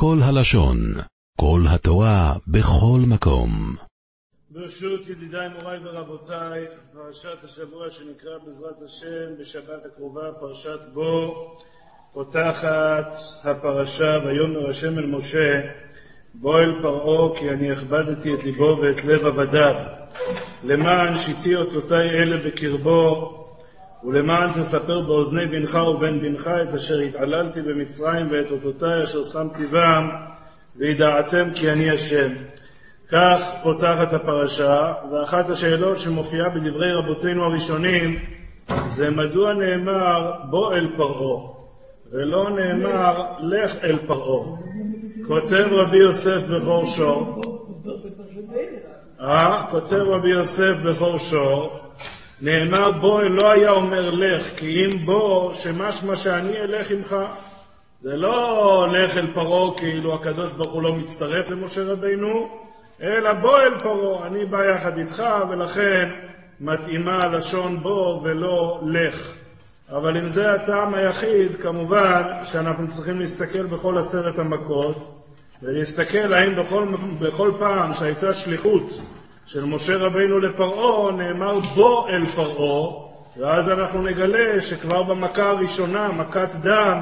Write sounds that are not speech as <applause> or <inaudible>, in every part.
כל הלשון, כל התורה, בכל מקום. ברשות ידידיי, מוריי ורבותיי, פרשת השבוע שנקרא בעזרת השם בשבת הקרובה, פרשת בו, פותחת הפרשה, ויאמר השם אל משה, בוא אל פרעה, כי אני הכבדתי את ליבו ואת לב עבדיו, למען שיתי אותותיי אלה בקרבו, ולמען תספר באוזני בנך ובן בנך את אשר התעללתי במצרים ואת אותותיי אשר שמתי בם, וידעתם כי אני השם. כך פותחת הפרשה, ואחת השאלות שמופיעה בדברי רבותינו הראשונים זה מדוע נאמר בוא אל פרעה, ולא נאמר לך אל פרעה. כותב רבי יוסף בכור שור, אה, כותב רבי יוסף בכור שור, נאמר בוא לא היה אומר לך, כי אם בוא, שמשמע שאני אלך עמך. זה לא לך אל פרעה כאילו הקדוש ברוך הוא לא מצטרף למשה רבינו, אלא בוא אל פרעה, אני בא יחד איתך, ולכן מתאימה לשון בוא ולא לך. אבל אם זה הטעם היחיד, כמובן שאנחנו צריכים להסתכל בכל עשרת המכות, ולהסתכל האם בכל, בכל פעם שהייתה שליחות של משה רבינו לפרעה, נאמר בוא אל פרעה, ואז אנחנו נגלה שכבר במכה הראשונה, מכת דם,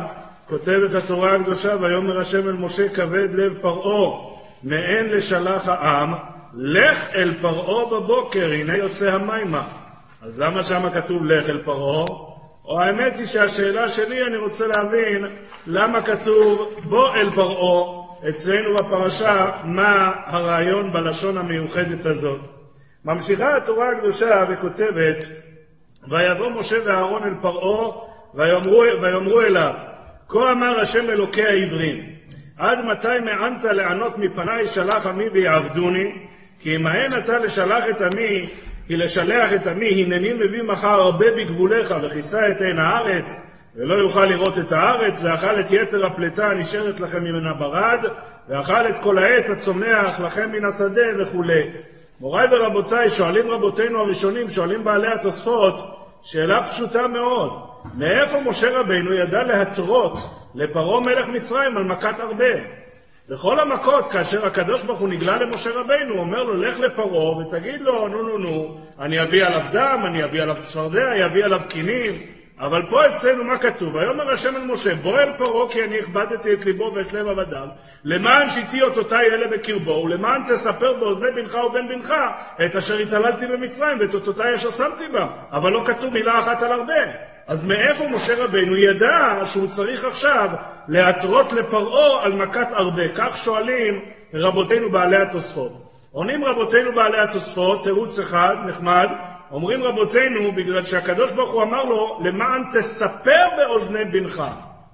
כותבת התורה הקדושה, ויאמר השם אל משה כבד לב פרעה, מעין לשלח העם, לך אל פרעה בבוקר, הנה יוצא המימה. אז למה שם כתוב לך אל פרעה? או האמת היא שהשאלה שלי, אני רוצה להבין למה כתוב בוא אל פרעה, אצלנו בפרשה, מה הרעיון בלשון המיוחדת הזאת. ממשיכה התורה הקדושה וכותבת, ויבוא משה ואהרון אל פרעה, ויאמרו, ויאמרו אליו, כה אמר השם אלוקי העברים, עד מתי מענת לענות מפניי שלח עמי ויעבדוני? כי אם אתה לשלח את עמי, כי לשלח את עמי, הנני מביא מחר הרבה בגבוליך, וכיסה את עין הארץ, ולא יוכל לראות את הארץ, ואכל את יתר הפלטה הנשארת לכם ממנה ברד, ואכל את כל העץ הצומח לכם מן השדה וכולי. מוריי ורבותיי, שואלים רבותינו הראשונים, שואלים בעלי התוספות, שאלה פשוטה מאוד. מאיפה משה רבינו ידע להתרות לפרעה מלך מצרים על מכת ארבה? בכל המכות, כאשר הקדוש ברוך הוא נגלה למשה רבינו, הוא אומר לו, לך לפרעה ותגיד לו, נו נו נו, אני אביא עליו דם, אני אביא עליו צפרדע, אני אביא עליו קינים. אבל פה אצלנו מה כתוב? ויאמר השם אל משה, אל פרעה כי אני הכבדתי את ליבו ואת לב עבדיו, למען שיתי אותותיי אלה בקרבו, ולמען תספר באוזני בנך ובן בנך את אשר התעללתי במצרים ואת אותותיי אשר שמתי בה. אבל לא כתוב מילה אחת על הרבה. אז מאיפה משה רבינו ידע שהוא צריך עכשיו להתרות לפרעה על מכת הרבה? כך שואלים רבותינו בעלי התוספות. עונים רבותינו בעלי התוספות, תירוץ אחד, נחמד, אומרים רבותינו, בגלל שהקדוש ברוך הוא אמר לו, למען תספר באוזני בנך.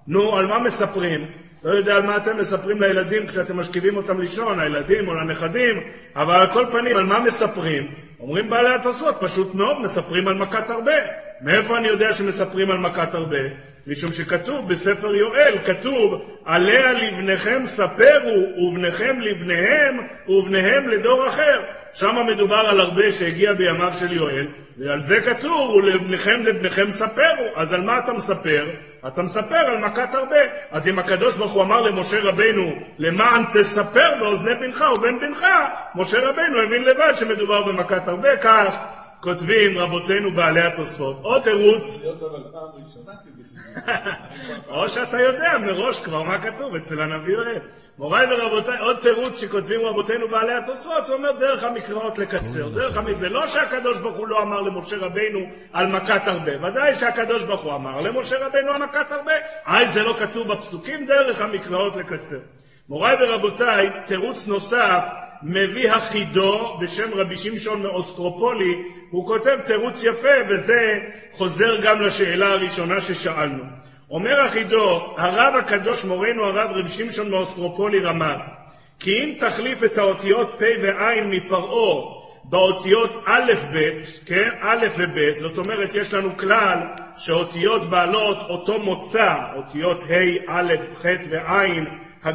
נו, על מה מספרים? לא יודע על מה אתם מספרים לילדים כשאתם משכיבים אותם לישון, הילדים או לנכדים, אבל על כל פנים, על מה מספרים? אומרים בעלי התוספות, פשוט מאוד, מספרים על מכת הרבה. מאיפה אני יודע שמספרים על מכת הרבה? משום שכתוב בספר יואל, כתוב, עליה לבניכם ספרו, ובניכם לבניהם, ובניהם לדור אחר. שם מדובר על הרבה שהגיע בימיו של יואל, ועל זה כתוב, ולבניכם לבניכם ספרו. אז על מה אתה מספר? אתה מספר על מכת הרבה. אז אם הקדוש ברוך הוא אמר למשה רבינו, למען תספר באוזני בנך ובן בנך, משה רבינו הבין לבד שמדובר במכת הרבה, כך כותבים רבותינו בעלי התוספות. עוד תירוץ... <laughs> או שאתה יודע מראש כבר מה כתוב אצל הנביא יואל. מוריי ורבותיי, עוד תירוץ שכותבים רבותינו בעלי התוספות, זה אומר דרך המקראות לקצר. דרך המקראות, זה לא שהקדוש ברוך הוא לא אמר למשה רבינו על מכת הרבה, ודאי שהקדוש ברוך הוא אמר למשה רבינו על מכת הרבה, היי זה לא כתוב בפסוקים, דרך המקראות לקצר. מוריי ורבותיי, תירוץ נוסף מביא החידו בשם רבי שמשון מאוסטרופולי, הוא כותב תירוץ יפה, וזה חוזר גם לשאלה הראשונה ששאלנו. אומר החידו, הרב הקדוש מורנו הרב רבי שמשון מאוסטרופולי רמז, כי אם תחליף את האותיות פ' וע' מפרעה באותיות א' ב', כן? א' וב', זאת אומרת יש לנו כלל שאותיות בעלות אותו מוצא, אותיות ה', א', ח' וע' ה',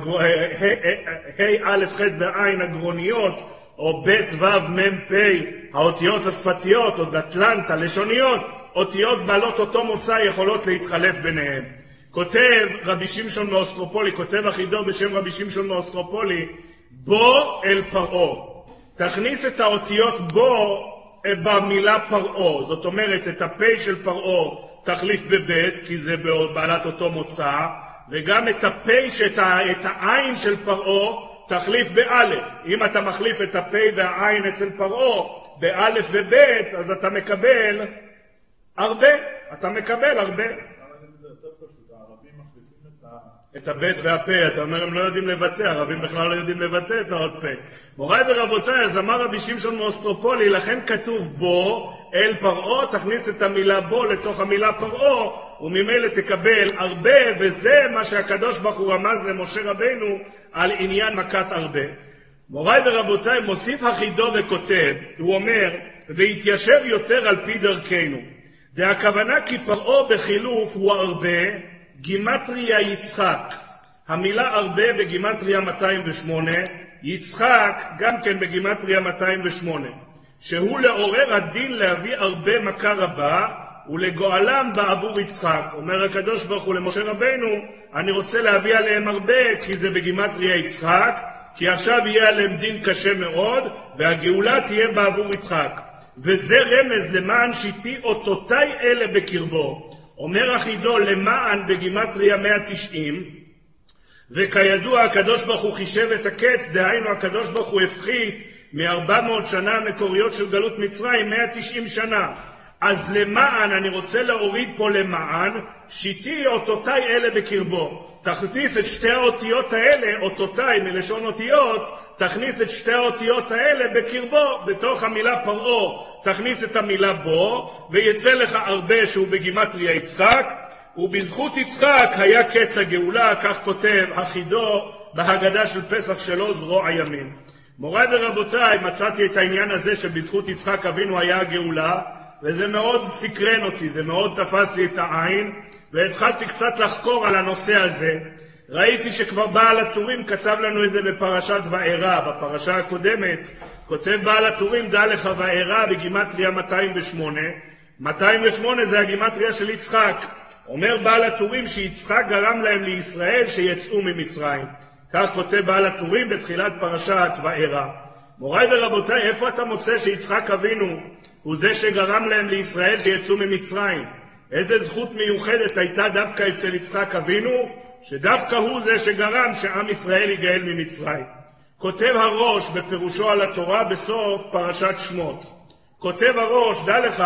א', ח' וע' הגרוניות, או ב', ו', מ', פ', האותיות השפתיות, או דתלנט, הלשוניות, אותיות בעלות אותו מוצא יכולות להתחלף ביניהן. כותב רבי שמשון מאוסטרופולי, כותב אחידו בשם רבי שמשון מאוסטרופולי, בוא אל פרעה. תכניס את האותיות בוא במילה פרעה, זאת אומרת את הפ' של פרעה תחליף בב', כי זה בעלת אותו מוצא, וגם את הפ', את העין של פרעה תחליף באלף. אם אתה מחליף את הפ' והעין אצל פרעה באלף וב', אז אתה מקבל הרבה, אתה מקבל הרבה. את הבית והפה, אתה אומר הם לא יודעים לבטא, ערבים בכלל לא יודעים לבטא את האות פה. מוריי ורבותיי, אז אמר רבי שמשון מאוסטרופולי, לכן כתוב בו, אל פרעה, תכניס את המילה בו לתוך המילה פרעה, וממילא תקבל הרבה, וזה מה שהקדוש ברוך הוא רמז למשה רבנו על עניין מכת הרבה. מוריי ורבותיי, מוסיף החידו וכותב, הוא אומר, והתיישב יותר על פי דרכנו. והכוונה כי פרעה בחילוף הוא הרבה, גימטריה יצחק. המילה הרבה בגימטריה 208, יצחק גם כן בגימטריה 208, שהוא לעורר הדין להביא הרבה מכה רבה ולגואלם בעבור יצחק. אומר הקדוש ברוך הוא למשה רבנו, אני רוצה להביא עליהם הרבה כי זה בגימטריה יצחק, כי עכשיו יהיה עליהם דין קשה מאוד, והגאולה תהיה בעבור יצחק. וזה רמז למען שיתי אותותיי אלה בקרבו. אומר אחידו למען בגימטריה 190, וכידוע הקדוש ברוך הוא חישב את הקץ, דהיינו הקדוש ברוך הוא הפחית מ-400 שנה המקוריות של גלות מצרים 190 שנה. אז למען, אני רוצה להוריד פה למען, שיטי אותותיי אלה בקרבו. תכניס את שתי האותיות האלה, אותותיי מלשון אותיות, תכניס את שתי האותיות האלה בקרבו, בתוך המילה פרעה, תכניס את המילה בו, ויצא לך הרבה שהוא בגימטריה יצחק, ובזכות יצחק היה קץ הגאולה, כך כותב החידו בהגדה של פסח שלו, זרוע ימין. מוריי ורבותיי, מצאתי את העניין הזה שבזכות יצחק אבינו היה הגאולה, וזה מאוד סקרן אותי, זה מאוד תפס לי את העין, והתחלתי קצת לחקור על הנושא הזה. ראיתי שכבר בעל הטורים כתב לנו את זה בפרשת וארא, בפרשה הקודמת, כותב בעל הטורים, דע לך וארא בגימטריה 208, 208 זה הגימטריה של יצחק. אומר בעל הטורים שיצחק גרם להם לישראל שיצאו ממצרים. כך כותב בעל הטורים בתחילת פרשת וארא. מוריי ורבותיי, איפה אתה מוצא שיצחק אבינו הוא זה שגרם להם לישראל שיצאו ממצרים? איזה זכות מיוחדת הייתה דווקא אצל יצחק אבינו, שדווקא הוא זה שגרם שעם ישראל ייגאל ממצרים. כותב הראש בפירושו על התורה בסוף פרשת שמות. כותב הראש, דע לך,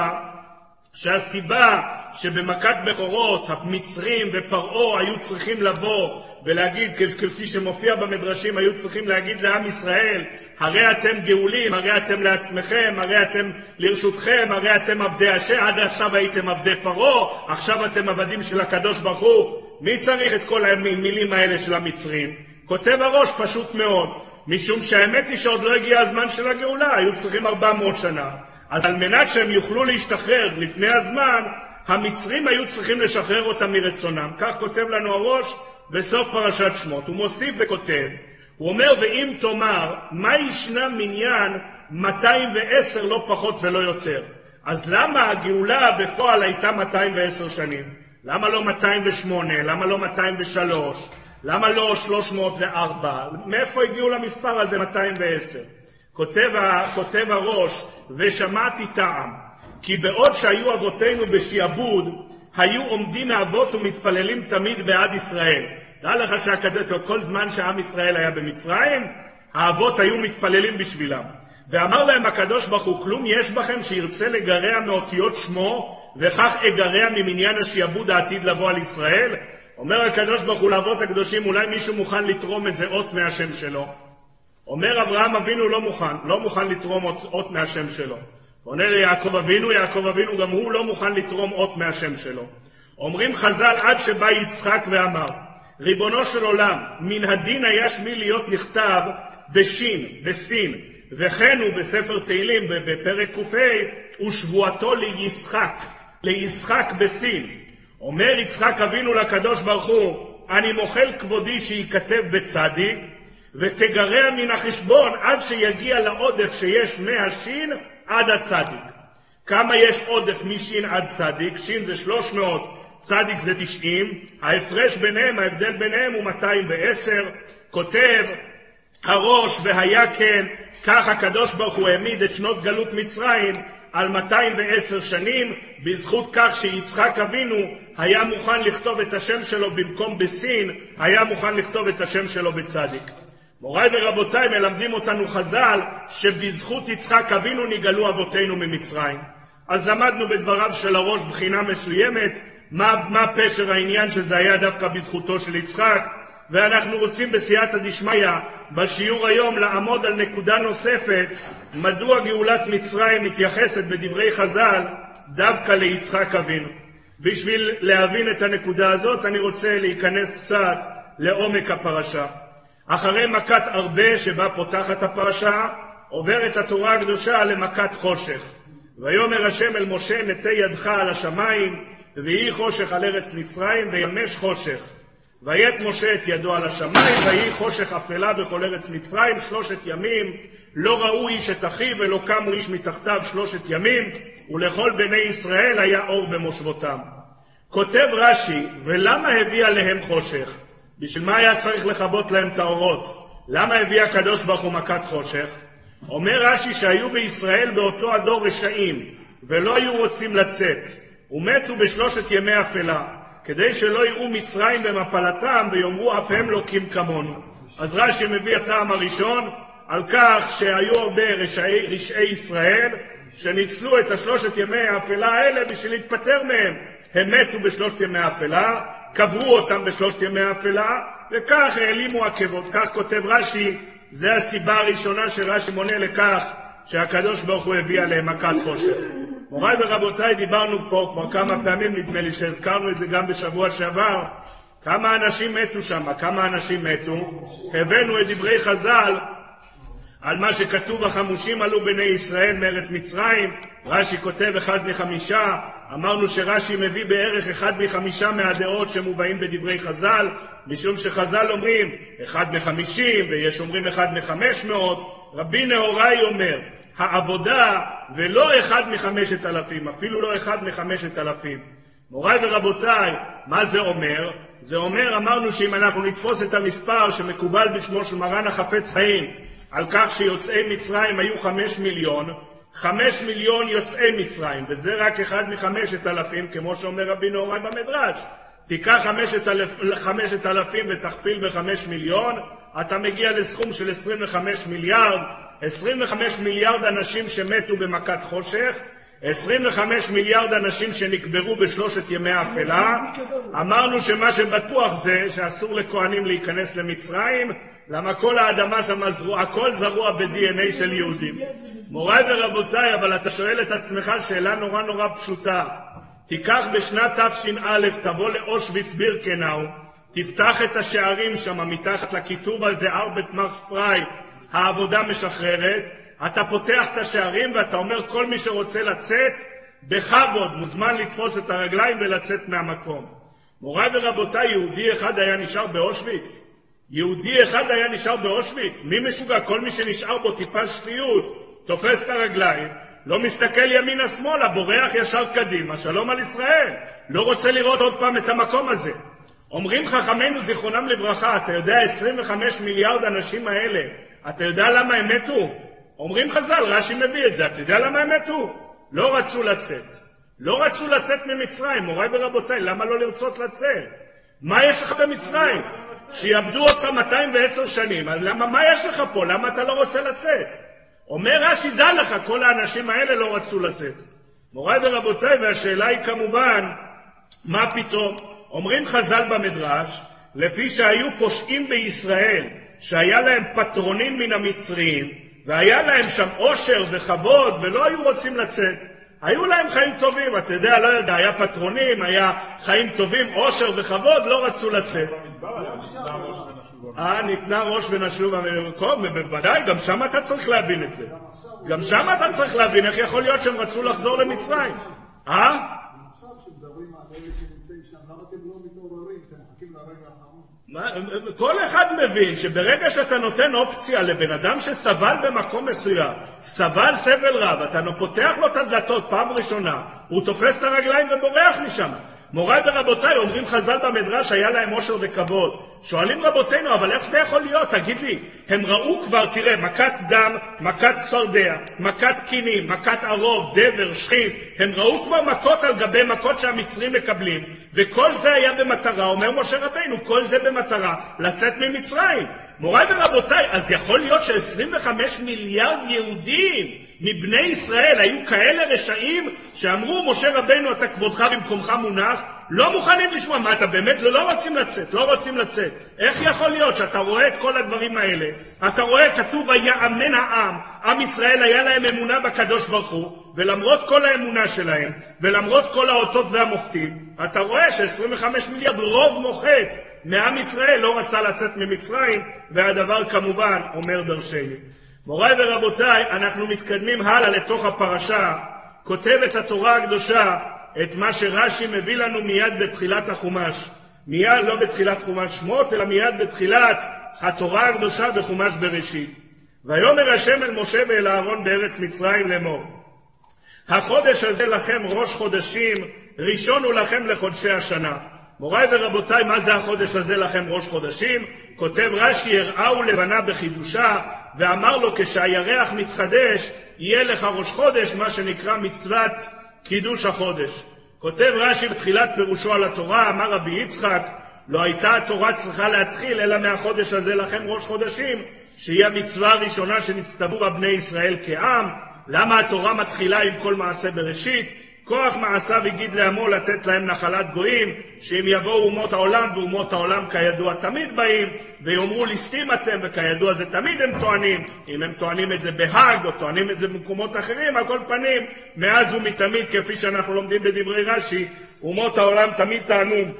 שהסיבה שבמכת בכורות המצרים ופרעה היו צריכים לבוא ולהגיד, כפי שמופיע במדרשים, היו צריכים להגיד לעם ישראל, הרי אתם גאולים, הרי אתם לעצמכם, הרי אתם לרשותכם, הרי אתם עבדי השם, עד עכשיו הייתם עבדי פרעה, עכשיו אתם עבדים של הקדוש ברוך הוא. מי צריך את כל המילים האלה של המצרים? כותב הראש פשוט מאוד, משום שהאמת היא שעוד לא הגיע הזמן של הגאולה, היו צריכים 400 שנה. אז על מנת שהם יוכלו להשתחרר לפני הזמן, המצרים היו צריכים לשחרר אותם מרצונם. כך כותב לנו הראש בסוף פרשת שמות. הוא מוסיף וכותב, הוא אומר, ואם תאמר, מה ישנה מניין 210 לא פחות ולא יותר? אז למה הגאולה בפועל הייתה 210 שנים? למה לא 208? למה לא 203? למה לא 304? מאיפה הגיעו למספר הזה 210? כותב, כותב הראש, ושמעתי טעם, כי בעוד שהיו אבותינו בשעבוד, היו עומדים האבות ומתפללים תמיד בעד ישראל. דע לך שכל זמן שעם ישראל היה במצרים, האבות היו מתפללים בשבילם. ואמר להם הקדוש ברוך הוא, כלום יש בכם שירצה לגרע מאותיות שמו, וכך אגרע ממניין השעבוד העתיד לבוא על ישראל? אומר הקדוש ברוך הוא לאבות הקדושים, אולי מישהו מוכן לתרום איזה אות מהשם שלו? אומר אברהם אבינו לא מוכן, לא מוכן לתרום אות, אות מהשם שלו. עונה ליעקב אבינו, יעקב אבינו גם הוא לא מוכן לתרום אות מהשם שלו. אומרים חז"ל עד שבא יצחק ואמר, ריבונו של עולם, מן הדין היה שמי להיות נכתב בשין, בסין, וכן הוא בספר תהילים בפרק ק"ה, ושבועתו ליצחק, ליצחק בשין. אומר יצחק אבינו לקדוש ברוך הוא, אני מוחל כבודי שייכתב בצדי"ק, ותגרע מן החשבון עד שיגיע לעודף שיש מהשין עד הצדיק. כמה יש עודף משין עד צדיק? שין זה צדיק זה 90, ההפרש ביניהם, ההבדל ביניהם הוא 210, כותב הרא"ש והיה כן, כך הקדוש ברוך הוא העמיד את שנות גלות מצרים על 210 שנים, בזכות כך שיצחק אבינו היה מוכן לכתוב את השם שלו במקום בסין, היה מוכן לכתוב את השם שלו בצדיק. מוריי ורבותיי, מלמדים אותנו חז"ל שבזכות יצחק אבינו נגאלו אבותינו ממצרים. אז למדנו בדבריו של הראש בחינה מסוימת, מה, מה פשר העניין שזה היה דווקא בזכותו של יצחק, ואנחנו רוצים בסייעתא דשמיא, בשיעור היום, לעמוד על נקודה נוספת, מדוע גאולת מצרים מתייחסת בדברי חז"ל דווקא ליצחק אבינו. בשביל להבין את הנקודה הזאת, אני רוצה להיכנס קצת לעומק הפרשה. אחרי מכת הרבה שבה פותחת הפרשה, עוברת התורה הקדושה למכת חושך. ויאמר השם אל משה נטה ידך על השמיים, ויהי חושך על ארץ מצרים, וימש חושך. ויית משה את ידו על השמיים, ויהי חושך אפלה בכל ארץ מצרים שלושת ימים, לא ראו איש את אחיו ולא קמו איש מתחתיו שלושת ימים, ולכל בני ישראל היה אור במושבותם. כותב רש"י, ולמה הביא עליהם חושך? בשביל מה היה צריך לכבות להם את האורות? למה הביא הקדוש ברוך הוא מכת חושך? אומר רש"י שהיו בישראל באותו הדור רשעים, ולא היו רוצים לצאת, ומתו בשלושת ימי אפלה, כדי שלא יראו מצרים במפלתם ויאמרו אף הם לוקים כמונו. אז רש"י מביא הטעם הראשון על כך שהיו הרבה רשעי, רשעי ישראל שניצלו את השלושת ימי האפלה האלה בשביל להתפטר מהם. הם מתו בשלושת ימי האפלה, קברו אותם בשלושת ימי האפלה, וכך העלימו עקבות. כך כותב רש"י, זה הסיבה הראשונה שרש"י מונה לכך שהקדוש ברוך הוא הביא עליהם מכת חושך. מוריי ורבותיי, דיברנו פה כבר כמה פעמים, נדמה לי שהזכרנו את זה גם בשבוע שעבר, כמה אנשים מתו שם, כמה אנשים מתו. הבאנו את דברי חז"ל על מה שכתוב, החמושים עלו בני ישראל מארץ מצרים, רש"י כותב אחד מחמישה, אמרנו שרש"י מביא בערך אחד מחמישה מהדעות שמובאים בדברי חז"ל, משום שחז"ל אומרים אחד מחמישים, ויש אומרים אחד מחמש מאות, רבי נהוראי אומר, העבודה ולא אחד מחמשת אלפים, אפילו לא אחד מחמשת אלפים. מוריי ורבותיי, מה זה אומר? זה אומר, אמרנו שאם אנחנו נתפוס את המספר שמקובל בשמו של מרן החפץ חיים, על כך שיוצאי מצרים היו חמש מיליון, חמש מיליון יוצאי מצרים, וזה רק אחד מחמשת אלפים, כמו שאומר רבי נהוראי במדרש. תיקח חמשת, אלף, חמשת אלפים ותכפיל בחמש מיליון, אתה מגיע לסכום של 25 מיליארד, 25 מיליארד אנשים שמתו במכת חושך, 25 מיליארד אנשים שנקברו בשלושת ימי האפלה, אמרנו שמה שבטוח זה שאסור לכהנים להיכנס למצרים, למה כל האדמה שם זרוע, הכל זרוע ב-DNA של יהודים. מוריי ורבותיי, אבל אתה שואל את עצמך שאלה נורא נורא פשוטה. תיקח בשנת תש"א, תבוא לאושוויץ בירקנאו, תפתח את השערים שם מתחת לכיתוב הזה, ארבט מרק פריי, העבודה משחררת, אתה פותח את השערים ואתה אומר כל מי שרוצה לצאת, בכבוד מוזמן לתפוס את הרגליים ולצאת מהמקום. מוריי ורבותיי, יהודי אחד היה נשאר באושוויץ? יהודי אחד היה נשאר באושוויץ? מי משוגע? כל מי שנשאר בו טיפה שפיות, תופס את הרגליים, לא מסתכל ימינה-שמאלה, בורח ישר קדימה, שלום על ישראל. לא רוצה לראות עוד פעם את המקום הזה. אומרים חכמינו זיכרונם לברכה, אתה יודע, 25 מיליארד אנשים האלה, אתה יודע למה הם מתו? אומרים חז"ל, רש"י מביא את זה, אתה יודע למה הם מתו? לא רצו לצאת. לא רצו לצאת ממצרים, מוריי ורבותיי, למה לא לרצות לצאת? מה יש לך במצרים? שיעבדו אותך 210 שנים, למה, מה יש לך פה? למה אתה לא רוצה לצאת? אומר רש"י, דע לך, כל האנשים האלה לא רצו לצאת. מוריי ורבותיי, והשאלה היא כמובן, מה פתאום? אומרים חז"ל במדרש, לפי שהיו פושעים בישראל, שהיה להם פטרונים מן המצרים, והיה להם שם עושר וכבוד, ולא היו רוצים לצאת. היו להם חיים טובים, אתה יודע, לא יודע, היה פטרונים, היה חיים טובים, עושר וכבוד, לא רצו לצאת. אה, ניתנה ראש ונשובה, בוודאי, גם שם אתה צריך להבין את זה. גם שם אתה צריך להבין איך יכול להיות שהם רצו לחזור למצרים. אה? כל אחד מבין שברגע שאתה נותן אופציה לבן אדם שסבל במקום מסוים, סבל סבל רב, אתה פותח לו את הדלתות פעם ראשונה, הוא תופס את הרגליים ובורח משם. מוריי ורבותיי, אומרים חז"ל במדרש, היה להם עושר וכבוד. שואלים רבותינו, אבל איך זה יכול להיות? תגיד לי, הם ראו כבר, תראה, מכת דם, מכת צפרדע, מכת קינים, מכת ערוב, דבר, שכין, הם ראו כבר מכות על גבי מכות שהמצרים מקבלים, וכל זה היה במטרה, אומר משה רבינו, כל זה במטרה לצאת ממצרים. מוריי ורבותיי, אז יכול להיות ש-25 מיליארד יהודים מבני ישראל היו כאלה רשעים שאמרו, משה רבנו, אתה כבודך במקומך מונח, לא מוכנים לשמוע. מה, אתה באמת לא, לא רוצים לצאת, לא רוצים לצאת. איך יכול להיות שאתה רואה את כל הדברים האלה, אתה רואה, כתוב, ויאמן העם, עם ישראל היה להם אמונה בקדוש ברוך הוא, ולמרות כל האמונה שלהם, ולמרות כל האותות והמופתים, אתה רואה ש-25 מיליארד, רוב מוחץ מעם ישראל לא רצה לצאת ממצרים, והדבר כמובן אומר דרשני. מוריי ורבותיי, אנחנו מתקדמים הלאה לתוך הפרשה, כותבת התורה הקדושה את מה שרש"י מביא לנו מיד בתחילת החומש. מיד, לא בתחילת חומש שמות, אלא מיד בתחילת התורה הקדושה בחומש בראשית. ויאמר השם אל משה ואל אהרון בארץ מצרים לאמור, החודש הזה לכם ראש חודשים, ראשון הוא לכם לחודשי השנה. מוריי ורבותיי, מה זה החודש הזה לכם ראש חודשים? כותב רש"י, הראהו לבנה בחידושה, ואמר לו, כשהירח מתחדש, יהיה לך ראש חודש, מה שנקרא מצוות קידוש החודש. כותב רש"י בתחילת פירושו על התורה, אמר רבי יצחק, לא הייתה התורה צריכה להתחיל אלא מהחודש הזה לכם ראש חודשים, שהיא המצווה הראשונה שנצטוו בה בני ישראל כעם. למה התורה מתחילה עם כל מעשה בראשית? כוח מעשיו הגיד לעמו לתת להם נחלת גויים, שאם יבואו אומות העולם, ואומות העולם כידוע תמיד באים, ויאמרו ליסטים אתם, וכידוע זה תמיד הם טוענים, אם הם טוענים את זה בהאג, או טוענים את זה במקומות אחרים, על כל פנים, מאז ומתמיד, כפי שאנחנו לומדים בדברי רש"י, אומות העולם תמיד טענו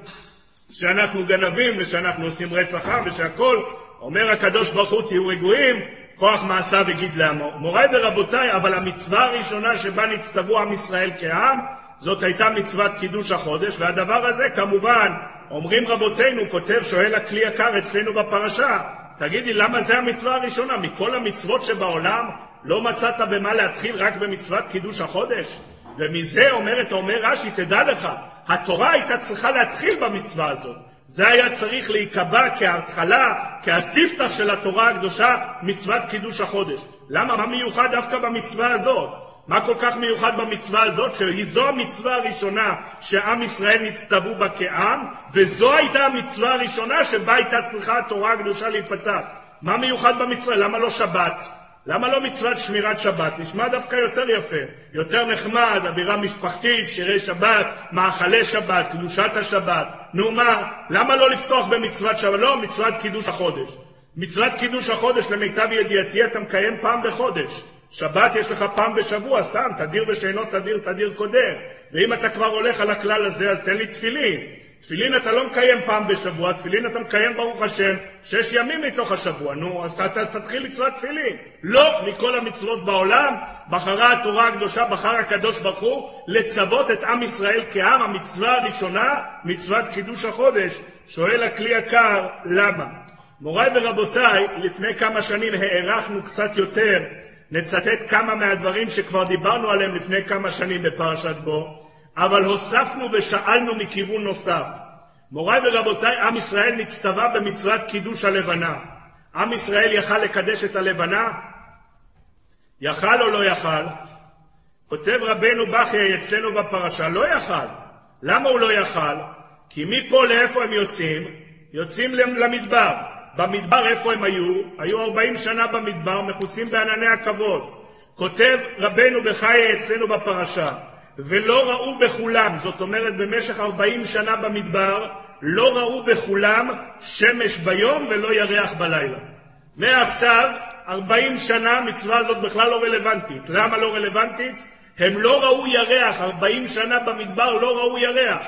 שאנחנו גנבים, ושאנחנו עושים רצח עם, ושהכול, אומר הקדוש ברוך הוא תהיו רגועים, כוח מעשיו הגיד לעמו. מוריי ורבותיי, אבל המצווה הראשונה שבה נצטוו עם ישראל כעם, זאת הייתה מצוות קידוש החודש, והדבר הזה כמובן, אומרים רבותינו, כותב שואל הכלי יקר אצלנו בפרשה, תגידי, למה זה המצווה הראשונה? מכל המצוות שבעולם לא מצאת במה להתחיל רק במצוות קידוש החודש? ומזה אומרת, אומר רש"י, תדע לך, התורה הייתה צריכה להתחיל במצווה הזאת. זה היה צריך להיקבע כהתחלה, כהספתח של התורה הקדושה, מצוות קידוש החודש. למה? מה מיוחד דווקא במצווה הזאת? מה כל כך מיוחד במצווה הזאת? שהיא זו המצווה הראשונה שעם ישראל נצטוו בה כעם, וזו הייתה המצווה הראשונה שבה הייתה צריכה התורה הקדושה להיפתח. מה מיוחד במצווה? למה לא שבת? למה לא מצוות שמירת שבת? נשמע דווקא יותר יפה, יותר נחמד, אווירה משפחתית, שירי שבת, מאכלי שבת, קדושת השבת. נו מה, למה לא לפתוח במצוות שבת? לא, מצוות קידוש החודש. מצוות קידוש החודש, למיטב ידיעתי, אתה מקיים פעם בחודש. שבת יש לך פעם בשבוע, סתם, תדיר ושאינו תדיר, תדיר קודר. ואם אתה כבר הולך על הכלל הזה, אז תן לי תפילין. תפילין אתה לא מקיים פעם בשבוע, תפילין אתה מקיים, ברוך השם, שש ימים מתוך השבוע. נו, אז תתחיל מצוות תפילין. לא, מכל המצוות בעולם, בחרה התורה הקדושה, בחר הקדוש ברוך הוא, לצוות את עם ישראל כעם, המצווה הראשונה, מצוות קידוש החודש. שואל הכלי יקר, למה? מוריי ורבותיי, לפני כמה שנים הארכנו קצת יותר, נצטט כמה מהדברים שכבר דיברנו עליהם לפני כמה שנים בפרשת בו, אבל הוספנו ושאלנו מכיוון נוסף. מוריי ורבותיי, עם ישראל נצטווה במצוות קידוש הלבנה. עם ישראל יכל לקדש את הלבנה? יכל או לא יכל? כותב רבנו בכי אצלנו בפרשה, לא יכל. למה הוא לא יכל? כי מפה לאיפה הם יוצאים? יוצאים למדבר. במדבר איפה הם היו? היו 40 שנה במדבר, מכוסים בענני הכבוד. כותב רבנו בחיי אצלנו בפרשה, ולא ראו בכולם, זאת אומרת במשך 40 שנה במדבר, לא ראו בכולם שמש ביום ולא ירח בלילה. מעכשיו, 40 שנה המצווה הזאת בכלל לא רלוונטית. למה לא רלוונטית? הם לא ראו ירח, 40 שנה במדבר לא ראו ירח.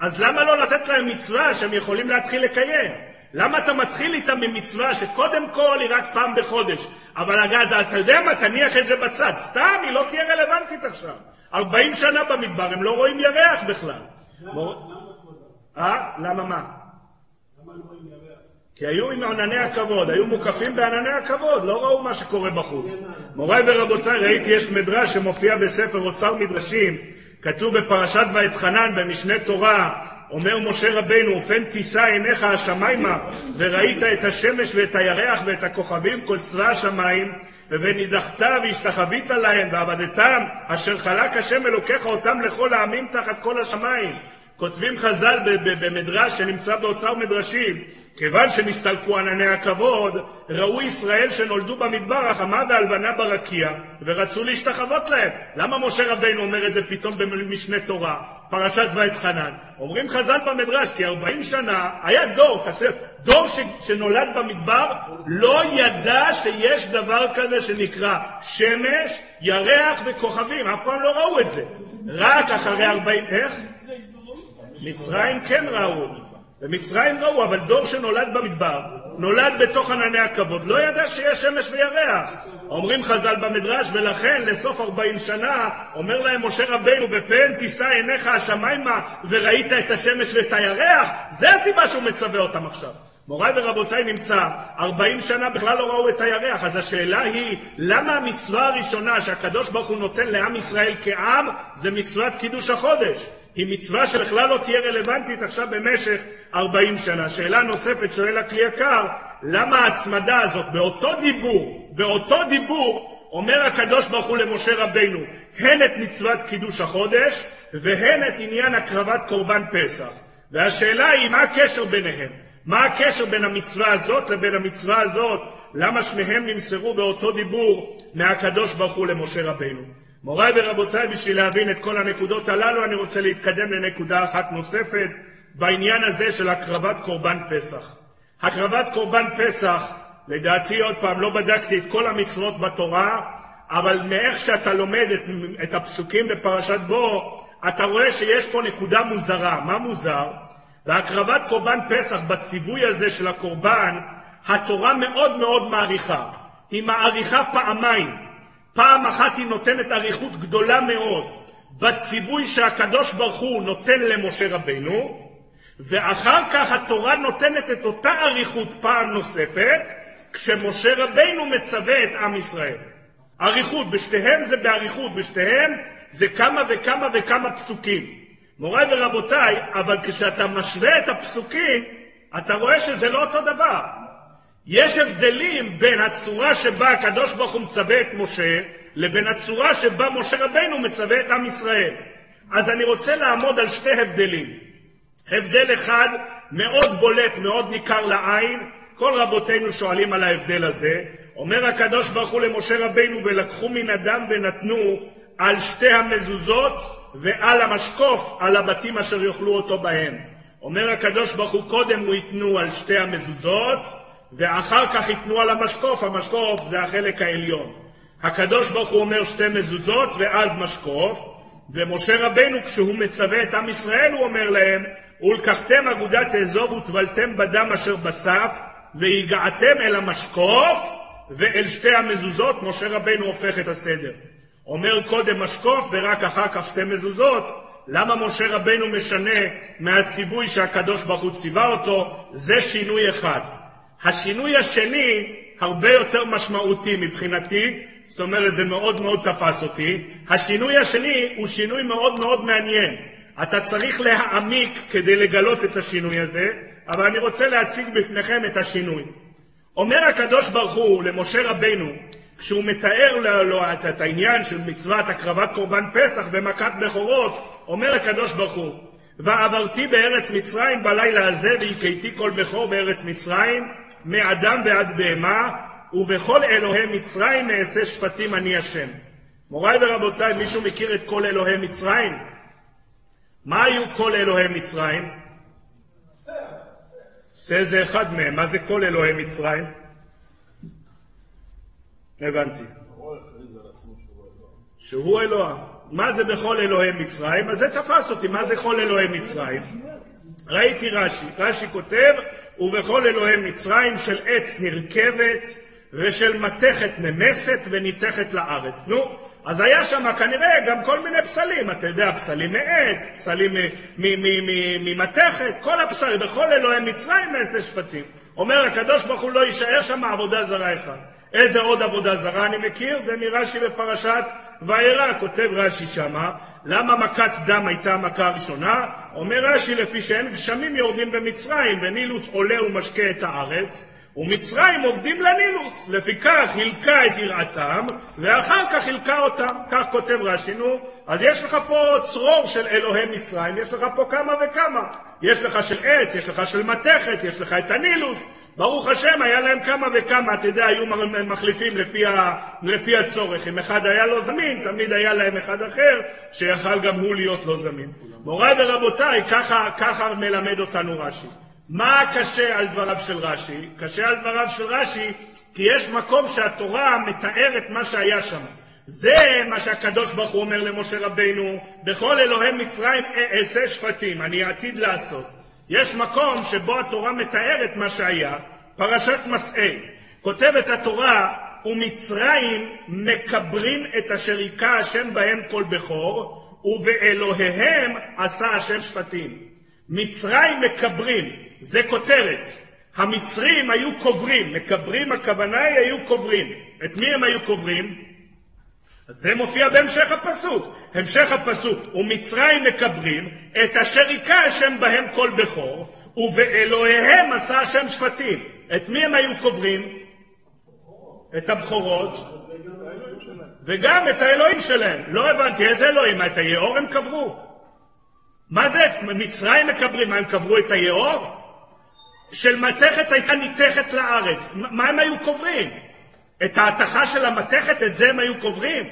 אז למה לא לתת להם מצווה שהם יכולים להתחיל לקיים? למה אתה מתחיל איתם ממצווה שקודם כל היא רק פעם בחודש? אבל אגב, אתה יודע מה, תניח את זה בצד. סתם, היא לא תהיה רלוונטית עכשיו. 40 שנה במדבר, הם לא רואים ירח בכלל. אה? למה מה? כי היו עם ענני הכבוד, היו מוקפים בענני הכבוד, לא ראו מה שקורה בחוץ. מוריי ורבותיי, ראיתי יש מדרש שמופיע בספר אוצר מדרשים, כתוב בפרשת ואתחנן במשנה תורה, אומר משה רבנו, ופן תישא עיניך השמיימה, וראית את השמש ואת הירח ואת הכוכבים, כל צבא השמיים, ונידחת והשתחווית להם, ועבדתם, אשר חלק השם אלוקיך אותם לכל העמים תחת כל השמיים. כותבים חז"ל במדרש שנמצא באוצר מדרשים, כיוון שנסתלקו ענני הכבוד, ראו ישראל שנולדו במדבר החמה והלבנה ברקיע, ורצו להשתחוות להם. למה משה רבינו אומר את זה פתאום במשנה תורה, פרשת ואתחנן? אומרים חז"ל במדרש, כי ארבעים שנה היה דור, כאשר דור ש, שנולד במדבר לא ידע שיש דבר כזה שנקרא שמש, ירח וכוכבים, אף פעם לא ראו את זה. רק אחרי ארבעים... איך? מצרים כן ראו, במצרים ראו, אבל דור שנולד במדבר, נולד בתוך ענני הכבוד, לא ידע שיש שמש וירח. אומרים חז"ל במדרש, ולכן לסוף ארבעים שנה, אומר להם משה רבינו, בפן תישא עיניך השמיימה וראית את השמש ואת הירח, זה הסיבה שהוא מצווה אותם עכשיו. מוריי ורבותיי נמצא, 40 שנה בכלל לא ראו את הירח, אז השאלה היא, למה המצווה הראשונה שהקדוש ברוך הוא נותן לעם ישראל כעם, זה מצוות קידוש החודש? היא מצווה שבכלל לא תהיה רלוונטית עכשיו במשך 40 שנה. שאלה נוספת שואל הכלי יקר, למה ההצמדה הזאת באותו דיבור, באותו דיבור, אומר הקדוש ברוך הוא למשה רבינו, הן את מצוות קידוש החודש, והן את עניין הקרבת קורבן פסח. והשאלה היא, מה הקשר ביניהם? מה הקשר בין המצווה הזאת לבין המצווה הזאת? למה שניהם נמסרו באותו דיבור מהקדוש ברוך הוא למשה רבינו? מוריי ורבותיי, בשביל להבין את כל הנקודות הללו, אני רוצה להתקדם לנקודה אחת נוספת בעניין הזה של הקרבת קורבן פסח. הקרבת קורבן פסח, לדעתי, עוד פעם, לא בדקתי את כל המצוות בתורה, אבל מאיך שאתה לומד את, את הפסוקים בפרשת בו, אתה רואה שיש פה נקודה מוזרה. מה מוזר? בהקרבת קורבן פסח, בציווי הזה של הקורבן, התורה מאוד מאוד מעריכה. היא מעריכה פעמיים. פעם אחת היא נותנת אריכות גדולה מאוד בציווי שהקדוש ברוך הוא נותן למשה רבנו, ואחר כך התורה נותנת את אותה אריכות פעם נוספת, כשמשה רבנו מצווה את עם ישראל. אריכות, בשתיהם זה באריכות, בשתיהם זה כמה וכמה וכמה פסוקים. מוריי ורבותיי, אבל כשאתה משווה את הפסוקים, אתה רואה שזה לא אותו דבר. יש הבדלים בין הצורה שבה הקדוש ברוך הוא מצווה את משה, לבין הצורה שבה משה רבנו מצווה את עם ישראל. אז אני רוצה לעמוד על שתי הבדלים. הבדל אחד מאוד בולט, מאוד ניכר לעין, כל רבותינו שואלים על ההבדל הזה. אומר הקדוש ברוך הוא למשה רבנו, ולקחו מן אדם ונתנו על שתי המזוזות ועל המשקוף, על הבתים אשר יאכלו אותו בהם. אומר הקדוש ברוך הוא, קודם הוא ייתנו על שתי המזוזות, ואחר כך ייתנו על המשקוף, המשקוף זה החלק העליון. הקדוש ברוך הוא אומר שתי מזוזות ואז משקוף, ומשה רבנו כשהוא מצווה את עם ישראל הוא אומר להם, ולקחתם אגודת אזוב וטבלתם בדם אשר בסף, והגעתם אל המשקוף ואל שתי המזוזות, משה רבנו הופך את הסדר. אומר קודם משקוף ורק אחר כך שתי מזוזות, למה משה רבנו משנה מהציווי שהקדוש ברוך הוא ציווה אותו? זה שינוי אחד. השינוי השני הרבה יותר משמעותי מבחינתי, זאת אומרת זה מאוד מאוד תפס אותי. השינוי השני הוא שינוי מאוד מאוד מעניין. אתה צריך להעמיק כדי לגלות את השינוי הזה, אבל אני רוצה להציג בפניכם את השינוי. אומר הקדוש ברוך הוא למשה רבנו, כשהוא מתאר לו את העניין של מצוות הקרבת קורבן פסח ומכת בכורות, אומר הקדוש ברוך הוא, ועברתי בארץ מצרים בלילה הזה והכיתי כל בכור בארץ מצרים, מאדם ועד בהמה, ובכל אלוהי מצרים אעשה שפטים אני השם. מוריי ורבותיי, מישהו מכיר את כל אלוהי מצרים? מה היו כל אלוהי מצרים? זה זה אחד מהם. מה זה כל אלוהי מצרים? הבנתי. שהוא אלוה. מה זה בכל אלוהי מצרים? אז זה תפס אותי, מה זה כל אלוהי מצרים? ראיתי רש"י, רש"י כותב, ובכל אלוהי מצרים של עץ נרכבת ושל מתכת נמסת וניתכת לארץ. נו, אז היה שם כנראה גם כל מיני פסלים, אתה יודע, פסלים מעץ, פסלים ממתכת, כל הפסלים, בכל אלוהי מצרים נעשה שפטים. אומר הקדוש ברוך הוא לא יישאר שם עבודה זרה אחד. איזה עוד עבודה זרה אני מכיר? זה מרש"י בפרשת וירא, כותב רש"י שמה, למה מכת דם הייתה המכה הראשונה? אומר רש"י, לפי שאין גשמים יורדים במצרים, ונילוס עולה ומשקה את הארץ, ומצרים עובדים לנילוס, לפיכך הלקה את יראתם, ואחר כך הלקה אותם. כך כותב רש"י, נו, אז יש לך פה צרור של אלוהי מצרים, יש לך פה כמה וכמה. יש לך של עץ, יש לך של מתכת, יש לך את הנילוס. ברוך השם, היה להם כמה וכמה, אתה יודע, היו מחליפים לפי, ה, לפי הצורך. אם אחד היה לא זמין, תמיד היה להם אחד אחר, שיכל גם הוא להיות לא זמין. מוריי ורבותיי, ככה, ככה מלמד אותנו רש"י. מה קשה על דבריו של רש"י? קשה על דבריו של רש"י כי יש מקום שהתורה מתארת מה שהיה שם. זה מה שהקדוש ברוך הוא אומר למשה רבינו, בכל אלוהי מצרים אעשה שפטים, אני עתיד לעשות. יש מקום שבו התורה מתארת מה שהיה, פרשת מסעי. כותבת התורה, ומצרים מקברים את אשר היכה השם בהם כל בכור, ובאלוהיהם עשה השם שפטים. מצרים מקברים, זה כותרת. המצרים היו קוברים, מקברים הכוונה היא היו קוברים. את מי הם היו קוברים? אז זה מופיע בהמשך הפסוק. המשך הפסוק, ומצרים מקברים את אשר היכה השם בהם כל בכור, ובאלוהיהם עשה השם שפטים. את מי הם היו קוברים? את הבכורות, וגם את האלוהים שלהם. לא הבנתי, איזה אלוהים? את היאור הם קברו. מה זה? מצרים מקברים, מה הם קברו את היאור? של מתכת הייתה ניתכת לארץ. מה הם היו קוברים? את ההתכה של המתכת, את זה הם היו קוברים?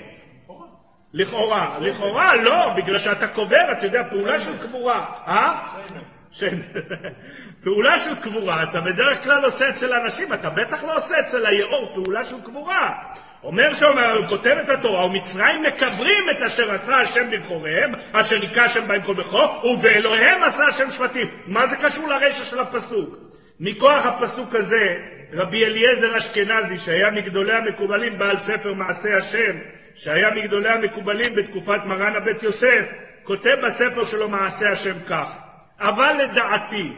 לכאורה. לכאורה לא, בגלל שאתה קובר, אתה יודע, פעולה של קבורה. אה? <laughs> פעולה של קבורה, אתה בדרך כלל עושה אצל אנשים, אתה בטח לא עושה אצל היאור פעולה של קבורה. אומר שם, הוא כותב את התורה, ומצרים מקברים את אשר עשה השם בבחוריהם, אשר נקרא השם בהם כל בכור, ובאלוהיהם עשה השם שבטים. מה זה קשור לרשע של הפסוק? מכוח הפסוק הזה, רבי אליעזר אשכנזי, שהיה מגדולי המקובלים בעל ספר מעשה השם, שהיה מגדולי המקובלים בתקופת מרן הבית יוסף, כותב בספר שלו מעשה השם כך: אבל לדעתי,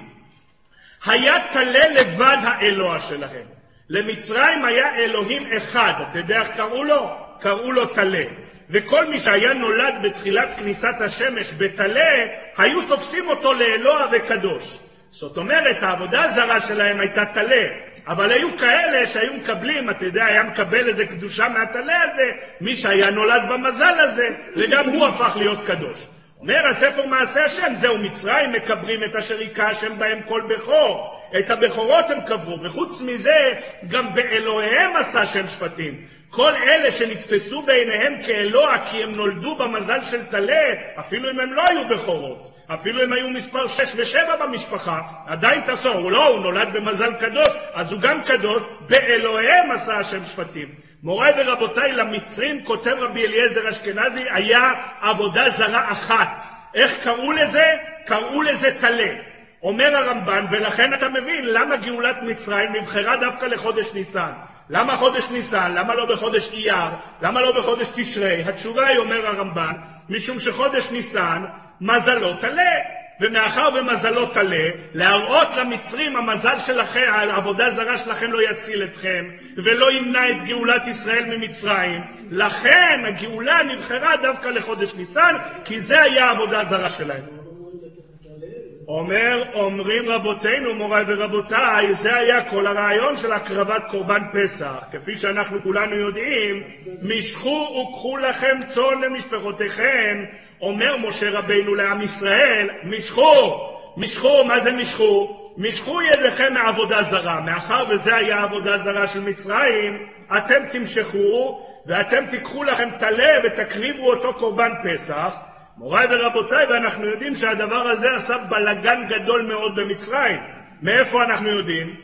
היה טלה לבד האלוה שלהם. למצרים היה אלוהים אחד, אתה יודע איך קראו לו? קראו לו טלה. וכל מי שהיה נולד בתחילת כניסת השמש בטלה, היו תופסים אותו לאלוה וקדוש. זאת אומרת, העבודה הזרה שלהם הייתה טלה, אבל היו כאלה שהיו מקבלים, אתה יודע, היה מקבל איזה קדושה מהטלה הזה, מי שהיה נולד במזל הזה, וגם הוא הפך להיות קדוש. אומר הספר מעשה השם, זהו מצרים מקברים את אשר היכה השם בהם כל בכור. את הבכורות הם קברו, וחוץ מזה, גם באלוהיהם עשה השם שפטים. כל אלה שנתפסו בעיניהם כאלוה כי הם נולדו במזל של טלה, אפילו אם הם לא היו בכורות. אפילו אם היו מספר 6 ו-7 במשפחה, עדיין תעשור, הוא לא, הוא נולד במזל קדוש, אז הוא גם קדוש, באלוהיהם עשה השם שפטים. מוריי ורבותיי, למצרים, כותב רבי אליעזר אשכנזי, היה עבודה זרה אחת. איך קראו לזה? קראו לזה טלה. אומר הרמב"ן, ולכן אתה מבין למה גאולת מצרים נבחרה דווקא לחודש ניסן. למה חודש ניסן? למה לא בחודש אייר? למה לא בחודש תשרי? התשובה היא, אומר הרמב"ן, משום שחודש ניסן מזלו טלה. ומאחר ומזלו טלה, להראות למצרים המזל שלכם, העבודה הזרה שלכם לא יציל אתכם, ולא ימנע את גאולת ישראל ממצרים. לכן הגאולה נבחרה דווקא לחודש ניסן, כי זה היה העבודה הזרה שלהם. אומר, אומרים רבותינו, מוריי ורבותיי, זה היה כל הרעיון של הקרבת קורבן פסח. כפי שאנחנו כולנו יודעים, משכו וקחו לכם צאן למשפחותיכם, אומר משה רבינו לעם ישראל, משכו, משכו, מה זה משכו? משכו ידיכם מעבודה זרה. מאחר וזה היה עבודה זרה של מצרים, אתם תמשכו ואתם תיקחו לכם טלה ותקריבו אותו קורבן פסח. מוריי ורבותיי, ואנחנו יודעים שהדבר הזה עשה בלגן גדול מאוד במצרים. מאיפה אנחנו יודעים?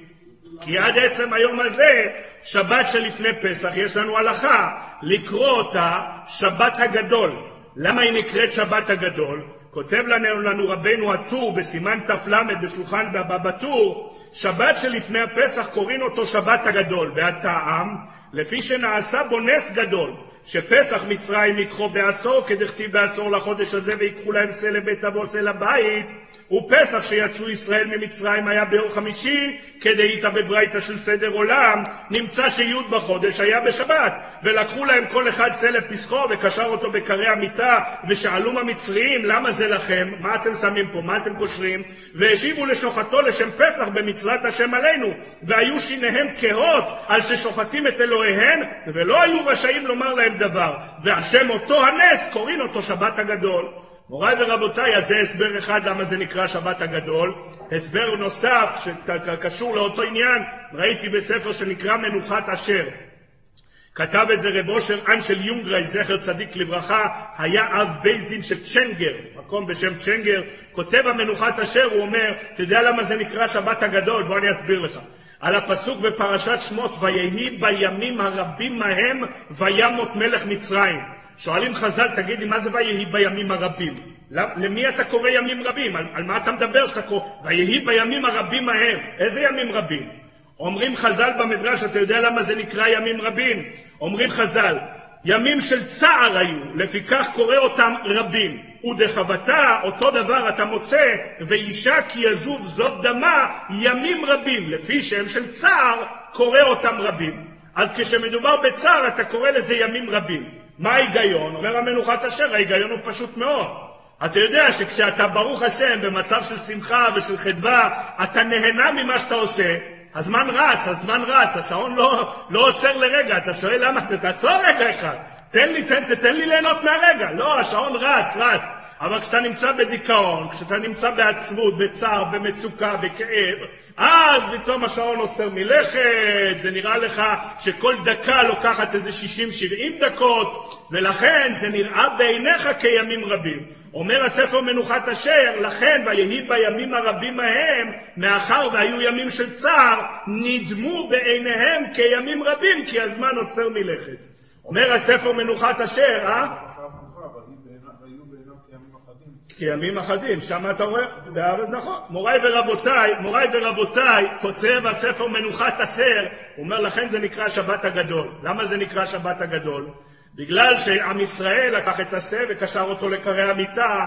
כי עד עצם היום הזה, שבת שלפני פסח, יש לנו הלכה לקרוא אותה שבת הגדול. למה היא נקראת שבת הגדול? כותב לנו, לנו רבנו הטור בסימן ת"ל בשולחן בבא בטור, שבת שלפני הפסח קוראים אותו שבת הגדול, והטעם, לפי שנעשה בו נס גדול, שפסח מצרים ייקחו בעשור, כדכתיב בעשור לחודש הזה, ויקחו להם שא לבית אבות, שא לבית, ופסח שיצאו ישראל ממצרים היה ביום חמישי, כדאיתא בברייתא של סדר עולם, נמצא שי' בחודש היה בשבת, ולקחו להם כל אחד שא לפסחו, וקשר אותו בקרי המיטה, ושאלו המצריים, למה זה לכם? מה אתם שמים פה? מה אתם קושרים? והשיבו לשוחטו לשם פסח במצוות השם עלינו, והיו שיניהם כהות על ששוחטים את אלוהיהם, ולא היו רשאים לומר להם דבר, והשם אותו הנס קוראים אותו שבת הגדול. מוריי ורבותיי, אז זה הסבר אחד למה זה נקרא שבת הגדול. הסבר נוסף שקשור לאותו עניין, ראיתי בספר שנקרא מנוחת אשר. כתב את זה רב אושר אנשל יונגרי, זכר צדיק לברכה, היה אב בייס דין של צ'נגר, מקום בשם צ'נגר, כותב המנוחת אשר, הוא אומר, אתה יודע למה זה נקרא שבת הגדול? בוא אני אסביר לך. על הפסוק בפרשת שמות, ויהי בימים הרבים ההם וימות מלך מצרים. שואלים חז"ל, תגיד לי, מה זה ויהי בימים הרבים? למי אתה קורא ימים רבים? על, על מה אתה מדבר שאתה קורא? ויהי בימים הרבים ההם. איזה ימים רבים? אומרים חז"ל במדרש, אתה יודע למה זה נקרא ימים רבים? אומרים חז"ל, ימים של צער היו, לפיכך קורא אותם רבים. ודחבתה, אותו דבר אתה מוצא, ואישה כי יזוב זוב דמה, ימים רבים, לפי שם של צער, קורא אותם רבים. אז כשמדובר בצער, אתה קורא לזה ימים רבים. מה ההיגיון? אומר המנוחת אשר, ההיגיון הוא פשוט מאוד. אתה יודע שכשאתה, ברוך השם, במצב של שמחה ושל חדווה, אתה נהנה ממה שאתה עושה, הזמן רץ, הזמן רץ, השעון לא, לא עוצר לרגע, אתה שואל למה, תעצור רגע אחד, תן לי, תן, תן לי ליהנות מהרגע, לא, השעון רץ, רץ. אבל כשאתה נמצא בדיכאון, כשאתה נמצא בעצבות, בצער, במצוקה, בכאב, אז פתאום השעון עוצר מלכת, זה נראה לך שכל דקה לוקחת איזה 60-70 דקות, ולכן זה נראה בעיניך כימים רבים. אומר הספר מנוחת אשר, לכן ויהי בימים הרבים ההם, מאחר והיו ימים של צער, נדמו בעיניהם כימים רבים, כי הזמן עוצר מלכת. אומר הספר מנוחת אשר, אה? כימים אחדים, שם אתה רואה, בארץ נכון. מוריי ורבותיי, מוריי ורבותיי, כותב הספר מנוחת אשר, אומר לכן זה נקרא שבת הגדול. למה זה נקרא שבת הגדול? בגלל שעם ישראל לקח את השה וקשר אותו לקרי המיטה,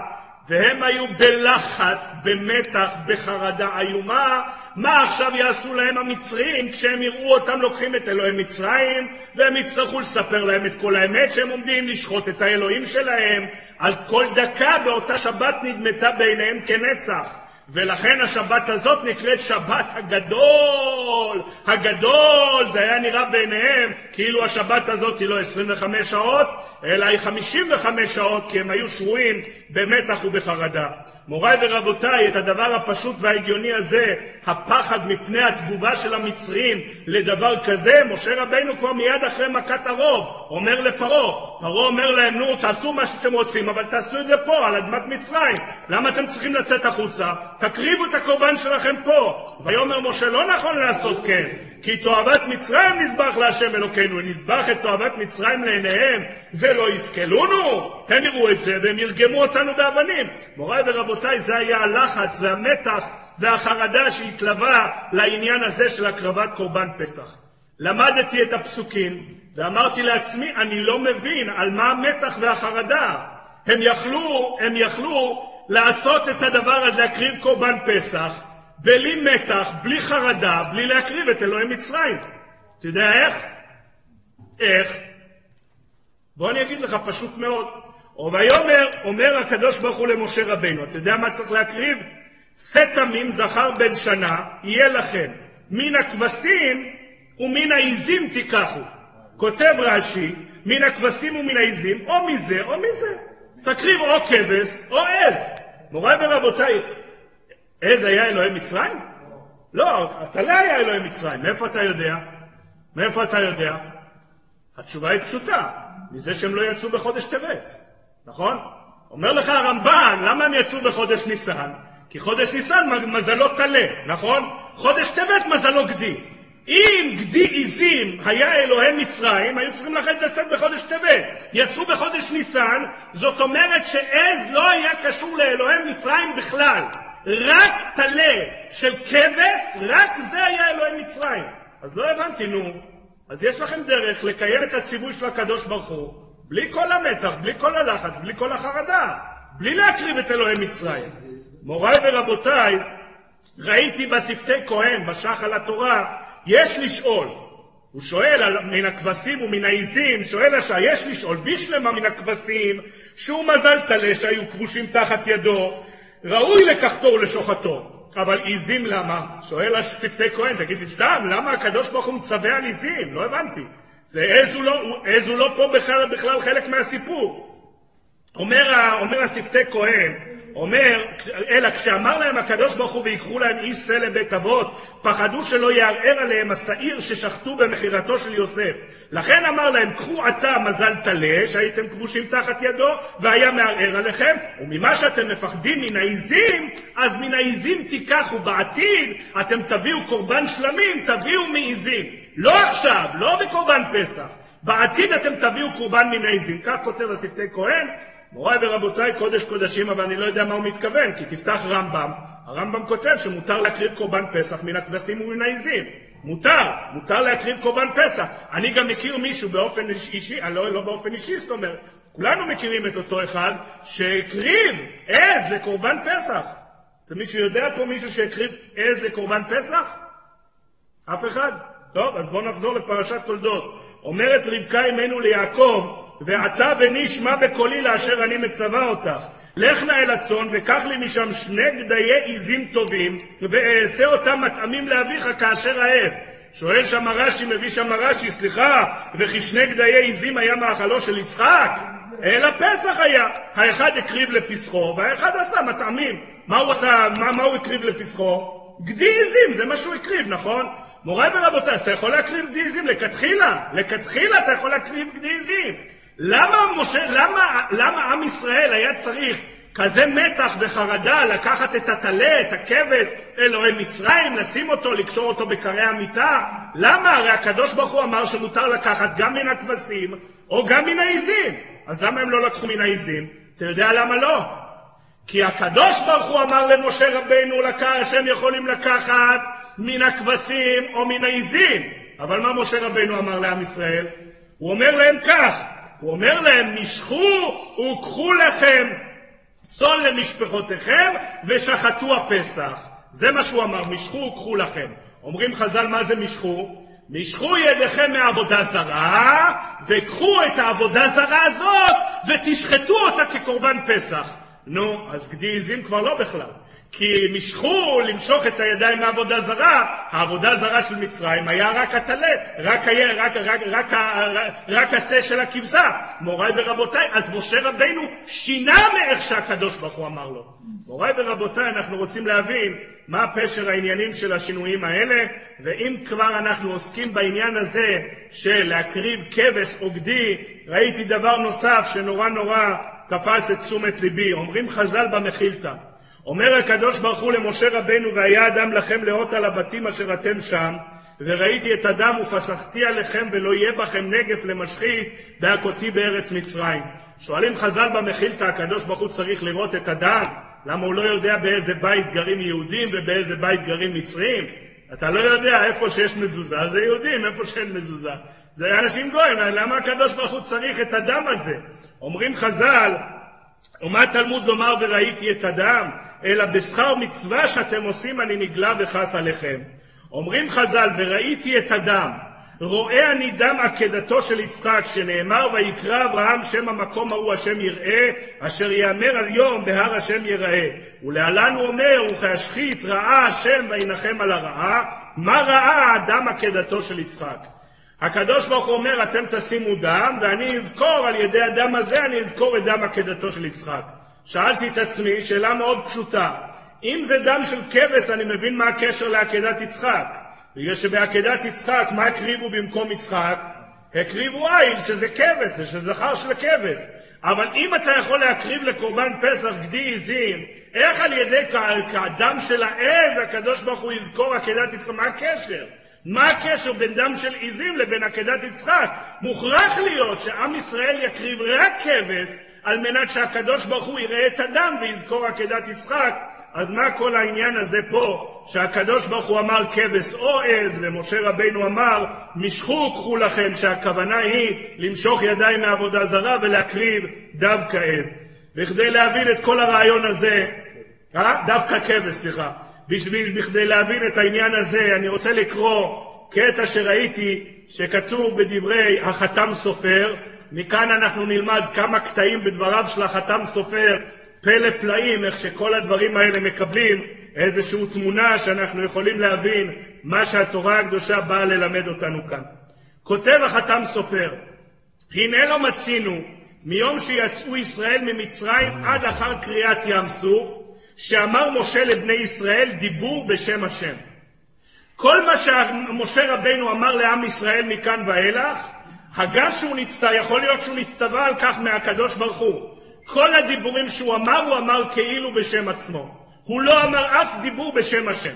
והם היו בלחץ, במתח, בחרדה איומה, מה עכשיו יעשו להם המצרים כשהם יראו אותם לוקחים את אלוהי מצרים, והם יצטרכו לספר להם את כל האמת שהם עומדים לשחוט את האלוהים שלהם, אז כל דקה באותה שבת נדמתה בעיניהם כנצח. ולכן השבת הזאת נקראת שבת הגדול. הגדול, זה היה נראה בעיניהם כאילו השבת הזאת היא לא 25 שעות, אלא היא 55 שעות, כי הם היו שרויים במתח ובחרדה. מוריי ורבותיי, את הדבר הפשוט וההגיוני הזה, הפחד מפני התגובה של המצרים לדבר כזה, משה רבינו כבר מיד אחרי מכת הרוב אומר לפרעה, פרעה אומר להם, נו, תעשו מה שאתם רוצים, אבל תעשו את זה פה, על אדמת מצרים. למה אתם צריכים לצאת החוצה? תקריבו את הקורבן שלכם פה. ויאמר משה, לא נכון לעשות כן, כי תועבת מצרים נזבח להשם אלוקינו, נזבח את תועבת מצרים לעיניהם, ולא יסכלונו. הם יראו את זה והם ירגמו אותנו באבנים. מוריי ורבותיי, זה היה הלחץ והמתח והחרדה שהתלווה לעניין הזה של הקרבת קורבן פסח. למדתי את הפסוקים ואמרתי לעצמי, אני לא מבין על מה המתח והחרדה. הם יכלו, הם יכלו לעשות את הדבר הזה, להקריב קורבן פסח, בלי מתח, בלי חרדה, בלי להקריב את אלוהי מצרים. אתה יודע איך? איך? בוא אני אגיד לך, פשוט מאוד. ויאמר, אומר הקדוש ברוך הוא למשה רבינו, אתה יודע מה צריך להקריב? שא תמים זכר בן שנה יהיה לכם, מן הכבשים ומן העיזים תיקחו. כותב רש"י, מן הכבשים ומן העיזים, או מזה או מזה. תקריב או כבש או עז. מוריי ורבותיי, עז היה אלוהי מצרים? לא, אתה לא היה אלוהי מצרים. מאיפה אתה יודע? מאיפה אתה יודע? התשובה היא פשוטה, מזה שהם לא יצאו בחודש טבת, נכון? אומר לך הרמב"ן, למה הם יצאו בחודש ניסן? כי חודש ניסן מזלו טלה, נכון? חודש טבת מזלו גדי. אם גדי עיזים היה אלוהי מצרים, היו צריכים לכן לצאת בחודש טבת. יצאו בחודש ניסן, זאת אומרת שעז לא היה קשור לאלוהי מצרים בכלל. רק טלה של כבש, רק זה היה אלוהי מצרים. אז לא הבנתי, נו. אז יש לכם דרך לקיים את הציווי של הקדוש ברוך הוא, בלי כל המתח, בלי כל הלחץ, בלי כל החרדה, בלי להקריב את אלוהי מצרים. מוריי ורבותיי, ראיתי בשפתי כהן, בשחל התורה, יש לשאול. הוא שואל על, מן הכבשים ומן העיזים, שואל השעה, יש לשאול, בשלמה מן הכבשים, שהוא מזל טלה שהיו כבושים תחת ידו, ראוי לקחתו ולשוחטו. אבל עיזים למה? שואל השפתי כהן, תגיד לי סתם, למה הקדוש ברוך הוא מצווה על עיזים? לא הבנתי. זה עז הוא לא, עז הוא לא פה בכלל, בכלל חלק מהסיפור. אומר, אומר השפתי כהן, אומר, אלא כשאמר להם הקדוש ברוך הוא ויקחו להם איש שא לבית אבות, פחדו שלא יערער עליהם השעיר ששחטו במכירתו של יוסף. לכן אמר להם, קחו עתה מזל טלה, שהייתם כבושים תחת ידו, והיה מערער עליכם, וממה שאתם מפחדים מן העיזים, אז מן העיזים תיקחו בעתיד, אתם תביאו קורבן שלמים, תביאו מעיזים. לא עכשיו, לא בקורבן פסח. בעתיד אתם תביאו קורבן מן העיזים. כך כותב השפתי כהן, מוריי ורבותיי, קודש קודשים, אבל אני לא יודע מה הוא מתכוון, כי תפתח רמב"ם, הרמב"ם כותב שמותר להקריב קורבן פסח מן הכבשים ומן העיזים. מותר, מותר להקריב קורבן פסח. אני גם מכיר מישהו באופן אישי, לא, לא באופן אישי, זאת אומרת, כולנו מכירים את אותו אחד שהקריב עז לקורבן פסח. זה מישהו יודע פה מישהו שהקריב עז לקורבן פסח? אף אחד? טוב, אז בואו נחזור לפרשת תולדות. אומרת רבקה אמנו ליעקב, ועתה בני שמע בקולי לאשר אני מצווה אותך. לך נא אל הצאן, וקח לי משם שני גדיי עזים טובים, ואעשה אותם מטעמים לאביך כאשר אהב. שואל שם הרש"י, מביא שם הרש"י, סליחה, וכי שני גדיי עזים היה מאכלו של יצחק? אלא פסח היה. האחד הקריב לפסחו, והאחד עשה מטעמים. מה הוא עשה, מה, מה הוא הקריב לפסחו? גדי עזים, זה מה שהוא הקריב, נכון? מוריי ורבותיי, אתה יכול להקריב גדי עזים לכתחילה, לכתחילה אתה יכול להקריב גדי עזים. למה, משה, למה, למה עם ישראל היה צריך כזה מתח וחרדה לקחת את הטלה, את הכבש, אלוהי מצרים, לשים אותו, לקשור אותו בקרי המיטה? למה? הרי הקדוש ברוך הוא אמר שמותר לקחת גם מן הכבשים או גם מן העיזים. אז למה הם לא לקחו מן העיזים? אתה יודע למה לא? כי הקדוש ברוך הוא אמר למשה רבינו שהם יכולים לקחת מן הכבשים או מן העיזים. אבל מה משה רבינו אמר לעם ישראל? הוא אומר להם כך, הוא אומר להם, משכו וקחו לכם צאן למשפחותיכם ושחטו הפסח. זה מה שהוא אמר, משכו וקחו לכם. אומרים חז"ל, מה זה משכו? משכו ידיכם מעבודה זרה, וקחו את העבודה זרה הזאת ותשחטו אותה כקורבן פסח. נו, אז גדי עזים כבר לא בכלל. כי משכו למשוך את הידיים מעבודה זרה, העבודה זרה של מצרים היה רק הטלה, רק, רק, רק, רק, רק השה של הכבשה. מוריי ורבותיי, אז משה רבינו שינה מאיך שהקדוש ברוך הוא אמר לו. מוריי ורבותיי, אנחנו רוצים להבין מה פשר העניינים של השינויים האלה, ואם כבר אנחנו עוסקים בעניין הזה של להקריב כבש או גדי, ראיתי דבר נוסף שנורא נורא תפס את תשומת ליבי. אומרים חז"ל במחילתא, אומר הקדוש ברוך הוא למשה רבנו, והיה אדם לכם לאות על הבתים אשר אתם שם, וראיתי את הדם ופסחתי עליכם ולא יהיה בכם נגף למשחית בהכותי בארץ מצרים. שואלים חז"ל במחילתא, הקדוש ברוך הוא צריך לראות את הדם? למה הוא לא יודע באיזה בית גרים יהודים ובאיזה בית גרים מצרים? אתה לא יודע איפה שיש מזוזה, זה יהודים, איפה שאין מזוזה. זה אנשים גויים, למה הקדוש ברוך הוא צריך את הדם הזה? אומרים חז"ל, ומה תלמוד לומר וראיתי את הדם? אלא בשכר מצווה שאתם עושים אני נגלה וחס עליכם. אומרים חז"ל, וראיתי את הדם, רואה אני דם עקדתו של יצחק, שנאמר ויקרא אברהם שם המקום ההוא השם יראה, אשר יאמר היום בהר השם יראה. ולהלן הוא אומר, וכהשחית ראה השם וינחם על הרעה, מה ראה דם עקדתו של יצחק? הקדוש ברוך הוא אומר, אתם תשימו דם, ואני אזכור על ידי הדם הזה, אני אזכור את דם עקדתו של יצחק. שאלתי את עצמי שאלה מאוד פשוטה, אם זה דם של כבש, אני מבין מה הקשר לעקדת יצחק. בגלל שבעקדת יצחק, מה הקריבו במקום יצחק? הקריבו עיל, שזה כבש, זה זכר של כבש. אבל אם אתה יכול להקריב לקורבן פסח גדי עזים, איך על ידי הדם של העז הקדוש ברוך הוא יזכור עקדת יצחק? מה הקשר? מה הקשר בין דם של עיזים לבין עקדת יצחק? מוכרח להיות שעם ישראל יקריב רק כבש על מנת שהקדוש ברוך הוא יראה את הדם ויזכור עקדת יצחק אז מה כל העניין הזה פה, שהקדוש ברוך הוא אמר כבש או עז, ומשה רבינו אמר, משכו קחו לכם, שהכוונה היא למשוך ידיים מעבודה זרה ולהקריב דווקא עז. בכדי להבין את כל הרעיון הזה, אה? דווקא כבש, סליחה. בשביל, בכדי להבין את העניין הזה, אני רוצה לקרוא קטע שראיתי שכתוב בדברי החתם סופר, מכאן אנחנו נלמד כמה קטעים בדבריו של החתם סופר, פלא פלאים, איך שכל הדברים האלה מקבלים איזושהי תמונה שאנחנו יכולים להבין מה שהתורה הקדושה באה ללמד אותנו כאן. כותב החתם סופר, הנה לא מצינו מיום שיצאו ישראל ממצרים עד אחר קריאת ים סוף, שאמר משה לבני ישראל דיבור בשם השם. כל מה שמשה רבנו אמר לעם ישראל מכאן ואילך, הגם שהוא נצטווה, יכול להיות שהוא נצטווה על כך מהקדוש ברוך הוא. כל הדיבורים שהוא אמר, הוא אמר כאילו בשם עצמו. הוא לא אמר אף דיבור בשם השם.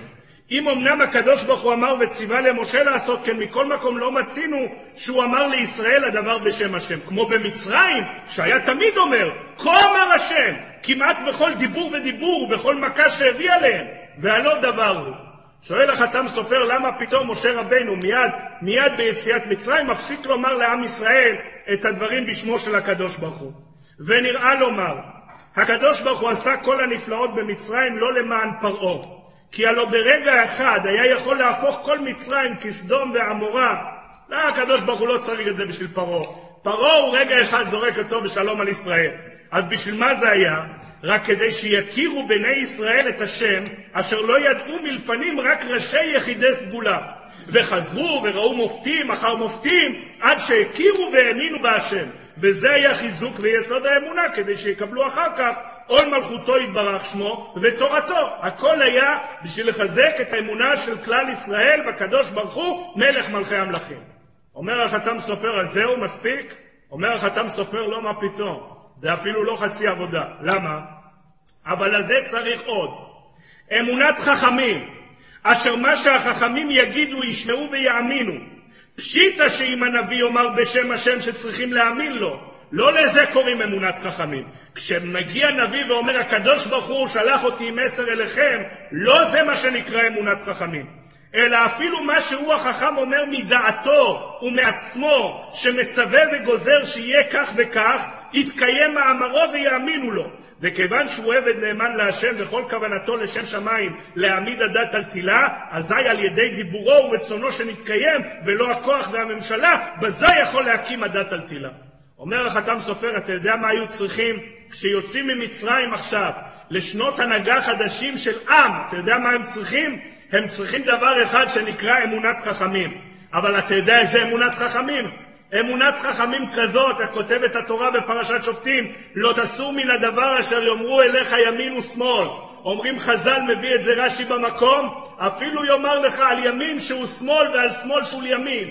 אם אמנם הקדוש ברוך הוא אמר וציווה למשה לעשות כן, מכל מקום לא מצינו שהוא אמר לישראל הדבר בשם השם. כמו במצרים, שהיה תמיד אומר, כה אמר השם, כמעט בכל דיבור ודיבור, ובכל מכה שהביא עליהם, והלא דבר הוא. שואל החתם סופר למה פתאום משה רבנו מיד, מיד ביציאת מצרים מפסיק לומר לעם ישראל את הדברים בשמו של הקדוש ברוך הוא. ונראה לומר, הקדוש ברוך הוא עשה כל הנפלאות במצרים לא למען פרעה, כי הלא ברגע אחד היה יכול להפוך כל מצרים כסדום ועמורה. לא, הקדוש ברוך הוא לא צריך את זה בשביל פרעה. פרעה הוא רגע אחד זורק אותו בשלום על ישראל. אז בשביל מה זה היה? רק כדי שיכירו בני ישראל את השם, אשר לא ידעו מלפנים רק ראשי יחידי סגולה. וחזרו וראו מופתים אחר מופתים, עד שהכירו והאמינו בהשם. וזה היה חיזוק ויסוד האמונה, כדי שיקבלו אחר כך עול מלכותו יתברך שמו ותורתו. הכל היה בשביל לחזק את האמונה של כלל ישראל בקדוש ברוך הוא, מלך מלכי המלכים. אומר החתם סופר, אז זהו מספיק? אומר החתם סופר, לא מה פתאום. זה אפילו לא חצי עבודה. למה? אבל על זה צריך עוד. אמונת חכמים, אשר מה שהחכמים יגידו ישמעו ויאמינו. פשיטא שאם הנביא יאמר בשם השם שצריכים להאמין לו. לא לזה קוראים אמונת חכמים. כשמגיע נביא ואומר הקדוש ברוך הוא שלח אותי עם מסר אליכם, לא זה מה שנקרא אמונת חכמים. אלא אפילו מה שהוא החכם אומר מדעתו ומעצמו, שמצווה וגוזר שיהיה כך וכך, יתקיים מאמרו ויאמינו לו. וכיוון שהוא עבד נאמן להשם וכל כוונתו לשם שמיים להעמיד הדת על תילה, אזי על ידי דיבורו ורצונו שנתקיים, ולא הכוח והממשלה, בזה יכול להקים הדת על תילה. אומר החתם סופר, אתה יודע מה היו צריכים כשיוצאים ממצרים עכשיו לשנות הנהגה חדשים של עם, אתה יודע מה הם צריכים? הם צריכים דבר אחד שנקרא אמונת חכמים. אבל אתה יודע איזה אמונת חכמים? אמונת חכמים כזאת, איך כותבת התורה בפרשת שופטים, לא תסור מן הדבר אשר יאמרו אליך ימין ושמאל. אומרים חז"ל, מביא את זה רש"י במקום, אפילו יאמר לך על ימין שהוא שמאל ועל שמאל שהוא ימין.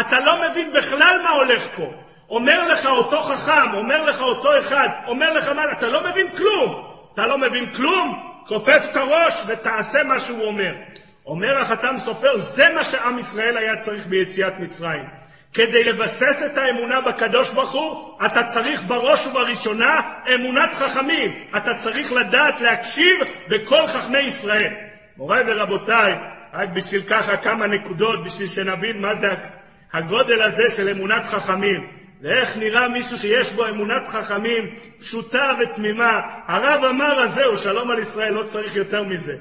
אתה לא מבין בכלל מה הולך פה. אומר לך אותו חכם, אומר לך אותו אחד, אומר לך מה, אתה לא מבין כלום. אתה לא מבין כלום? כופף את הראש ותעשה מה שהוא אומר. אומר החתם סופר, זה מה שעם ישראל היה צריך ביציאת מצרים. כדי לבסס את האמונה בקדוש ברוך הוא, אתה צריך בראש ובראשונה אמונת חכמים. אתה צריך לדעת להקשיב בכל חכמי ישראל. מוריי ורבותיי, רק בשביל ככה כמה נקודות, בשביל שנבין מה זה הגודל הזה של אמונת חכמים. ואיך נראה מישהו שיש בו אמונת חכמים פשוטה ותמימה. הרב אמר, אז זהו, שלום על ישראל, לא צריך יותר מזה.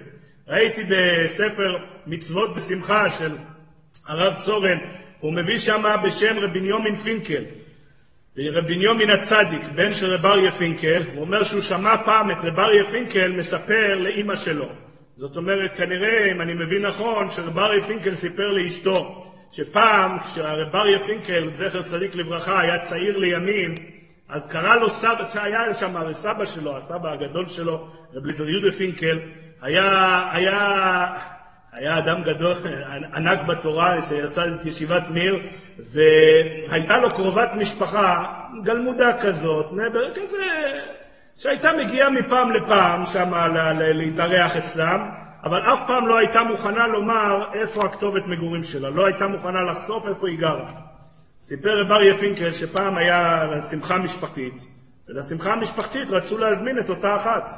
ראיתי בספר מצוות בשמחה של הרב צורן, הוא מביא שם בשם רבי בנימין פינקל. רבי בנימין הצדיק, בן של רב אריה פינקל, הוא אומר שהוא שמע פעם את רב אריה פינקל מספר לאימא שלו. זאת אומרת, כנראה, אם אני מבין נכון, שרב אריה פינקל סיפר לאשתו, שפעם, כשהרב אריה פינקל, זכר צדיק לברכה, היה צעיר לימים, אז קרא לו סבא, שהיה שם סבא שלו, הסבא הגדול שלו, רב ליזר יהודה פינקל, היה, היה, היה אדם גדול, <laughs> ענק בתורה, שעשה את ישיבת מיר, והייתה לו קרובת משפחה, גלמודה כזאת, כזה, שהייתה מגיעה מפעם לפעם שם להתארח אצלם, אבל אף פעם לא הייתה מוכנה לומר איפה הכתובת מגורים שלה, לא הייתה מוכנה לחשוף איפה היא גרה. סיפר רב אריה פינקל שפעם היה שמחה משפחתית, ולשמחה המשפחתית רצו להזמין את אותה אחת.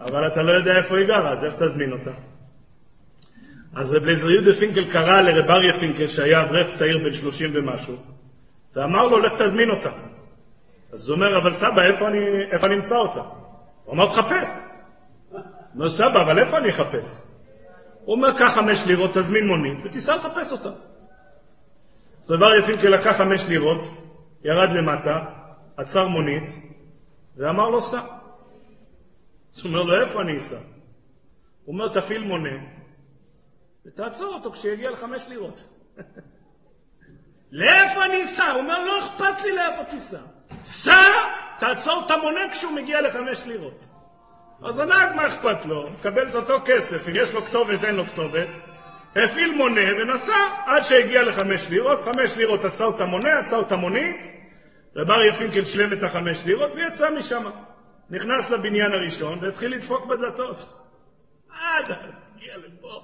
אבל אתה לא יודע איפה היא גרה, אז איך תזמין אותה? אז רב אליעזר יהודה פינקל קרא לרב אריה פינקל, שהיה אברך צעיר בן שלושים ומשהו, ואמר לו, לך תזמין אותה. אז הוא אומר, אבל סבא, איפה אני, איפה אמצא אותה? הוא אמר, תחפש. אומר, סבא, אבל איפה אני אחפש? הוא אומר, קח חמש לירות, תזמין מונית, ותיסע לחפש אותה. אז רב אריה פינקל לקח חמש לירות, ירד למטה, עצר מונית, ואמר לו, סע. אז הוא אומר לו, איפה אני אסע? הוא אומר, תפעיל מונה, ותעצור אותו כשיגיע לחמש לירות. <laughs> לאיפה אני אסע? הוא אומר, לא אכפת לי לאיפה תיסע. סע, תעצור את המונה כשהוא מגיע לחמש לירות. אז הנהג, מה אכפת לו? מקבל את אותו כסף, אם יש לו כתובת, אין לו כתובת. הפעיל מונה ונסע עד שהגיע לחמש לירות, חמש לירות עצר את המונה, עצר את המונית, רב אריה פינקל שלם את החמש לירות ויצא משם. נכנס לבניין הראשון והתחיל לדפוק בדלתות. אתה מגיע לפה?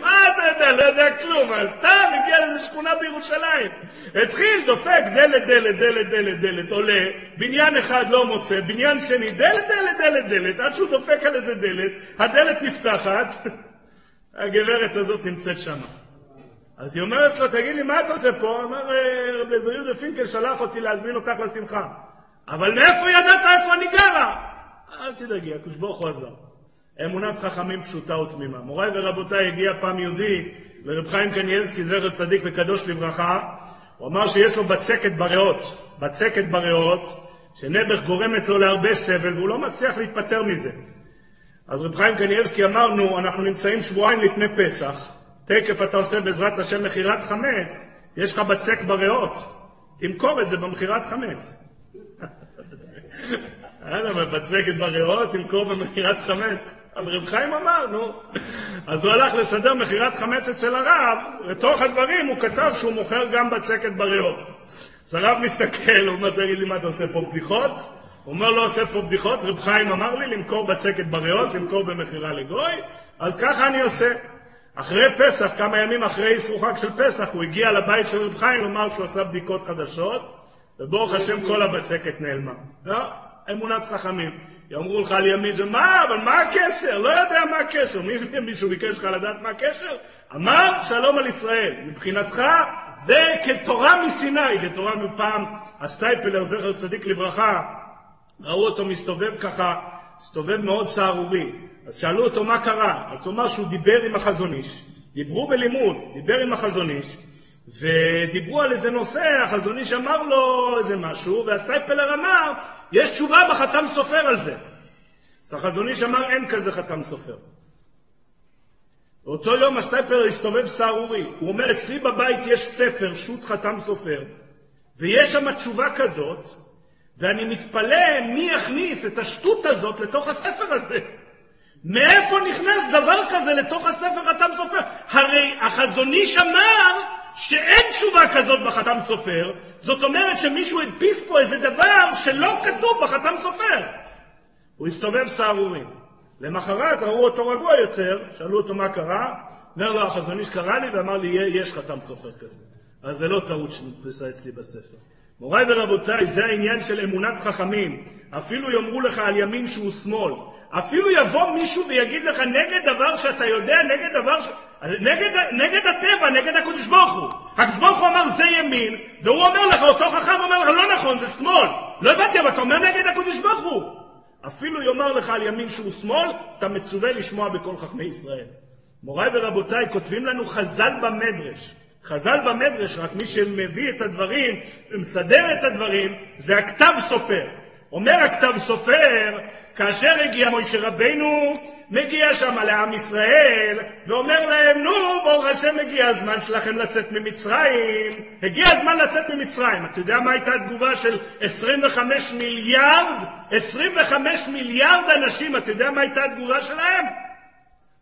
מה אתה יודע? לא יודע כלום. אז סתם הגיע לאיזו שכונה בירושלים. התחיל, דופק דלת, דלת, דלת, דלת, דלת, עולה, בניין אחד לא מוצא, בניין שני, דלת, דלת, דלת, דלת, עד שהוא דופק על איזה דלת, הדלת נפתחת, הגברת הזאת נמצאת שם. אז היא אומרת לו, תגיד לי, מה אתה עושה פה? אמר, רבי אליעזר יהודה פינקל שלח אותי להזמין אותך לשמחה. אבל מאיפה ידעת איפה אני גרה? אל תדאגי, הקדוש ברוך הוא עזר. אמונת חכמים פשוטה ותמימה. מוריי ורבותיי, הגיע פעם יהודי לרב חיים קניאנסקי, זכר צדיק וקדוש לברכה, הוא אמר שיש לו בצקת בריאות, בצקת בריאות, שנעבך גורמת לו להרבה סבל, והוא לא מצליח להתפטר מזה. אז רב חיים קניאבסקי אמרנו, אנחנו נמצאים שבועיים לפני פסח, תקף אתה עושה בעזרת השם מכירת חמץ, יש לך בצק בריאות, תמכור את זה במכירת חמץ. בסדר, מבצקת בריאות, תמכור במכירת חמץ. אבל רב חיים אמר, נו. אז הוא הלך לסדר מכירת חמץ אצל הרב, לתוך הדברים הוא כתב שהוא מוכר גם בצקת בריאות. אז הרב מסתכל, הוא אומר, תגיד לי, מה אתה עושה פה בדיחות? הוא אומר, לא עושה פה בדיחות, רב חיים אמר לי למכור בצקת בריאות, למכור במכירה לגוי, אז ככה אני עושה. אחרי פסח, כמה ימים אחרי אסרו חג של פסח, הוא הגיע לבית של רב חיים לומר שהוא עשה בדיקות חדשות, וברוך השם כל הבצקת נעלמה. לא, אמונת חכמים. יאמרו לך על ימין זה מה, אבל מה הקשר? לא יודע מה הקשר. מי, מישהו ביקש לך לדעת מה הקשר? אמר שלום על ישראל. מבחינתך זה כתורה מסיני, כתורה מפעם הסטייפלר, זכר צדיק לברכה, ראו אותו מסתובב ככה, מסתובב מאוד סהרורי. אז שאלו אותו מה קרה, אז הוא אמר שהוא דיבר עם החזון איש, דיברו בלימוד, דיבר עם החזון איש, ודיברו על איזה נושא, החזון איש אמר לו איזה משהו, והסטייפלר אמר, יש תשובה בחתם סופר על זה. אז החזון איש אמר, אין כזה חתם סופר. באותו יום הסטייפלר הסתובב סהרורי, הוא אומר, אצלי בבית יש ספר, שו"ת חתם סופר, ויש שם תשובה כזאת, ואני מתפלא מי יכניס את השטות הזאת לתוך הספר הזה. מאיפה נכנס דבר כזה לתוך הספר חתם סופר? הרי החזון איש אמר שאין תשובה כזאת בחתם סופר, זאת אומרת שמישהו הדפיס פה איזה דבר שלא כתוב בחתם סופר. הוא הסתובב סהרורים. למחרת ראו אותו רגוע יותר, שאלו אותו מה קרה, אומר לו החזון איש קרא לי ואמר לי יש חתם סופר כזה. אז זה לא טעות שנתפסה אצלי בספר. מוריי ורבותיי, זה העניין של אמונת חכמים. אפילו יאמרו לך על ימין שהוא שמאל. אפילו יבוא מישהו ויגיד לך נגד דבר שאתה יודע, נגד דבר ש... נגד, נגד הטבע, נגד הקדוש ברוך הוא. הקדוש ברוך הוא אמר זה ימין, והוא אומר לך, אותו חכם אומר לך, לא נכון, זה שמאל. לא הבנתי, אבל אתה אומר נגד הקדוש ברוך הוא. אפילו יאמר לך על ימין שהוא שמאל, אתה מצווה לשמוע בכל חכמי ישראל. מוריי ורבותיי, כותבים לנו חז"ל במדרש. חז"ל במדרש, רק מי שמביא את הדברים ומסדר את הדברים, זה הכתב סופר. אומר הכתב סופר, כאשר הגיע מוישה רבנו, מגיע שם לעם ישראל, ואומר להם, נו, ברוך השם, הגיע הזמן שלכם לצאת ממצרים. הגיע הזמן לצאת ממצרים. אתה יודע מה הייתה התגובה של 25 מיליארד? 25 מיליארד אנשים, אתה יודע מה הייתה התגובה שלהם?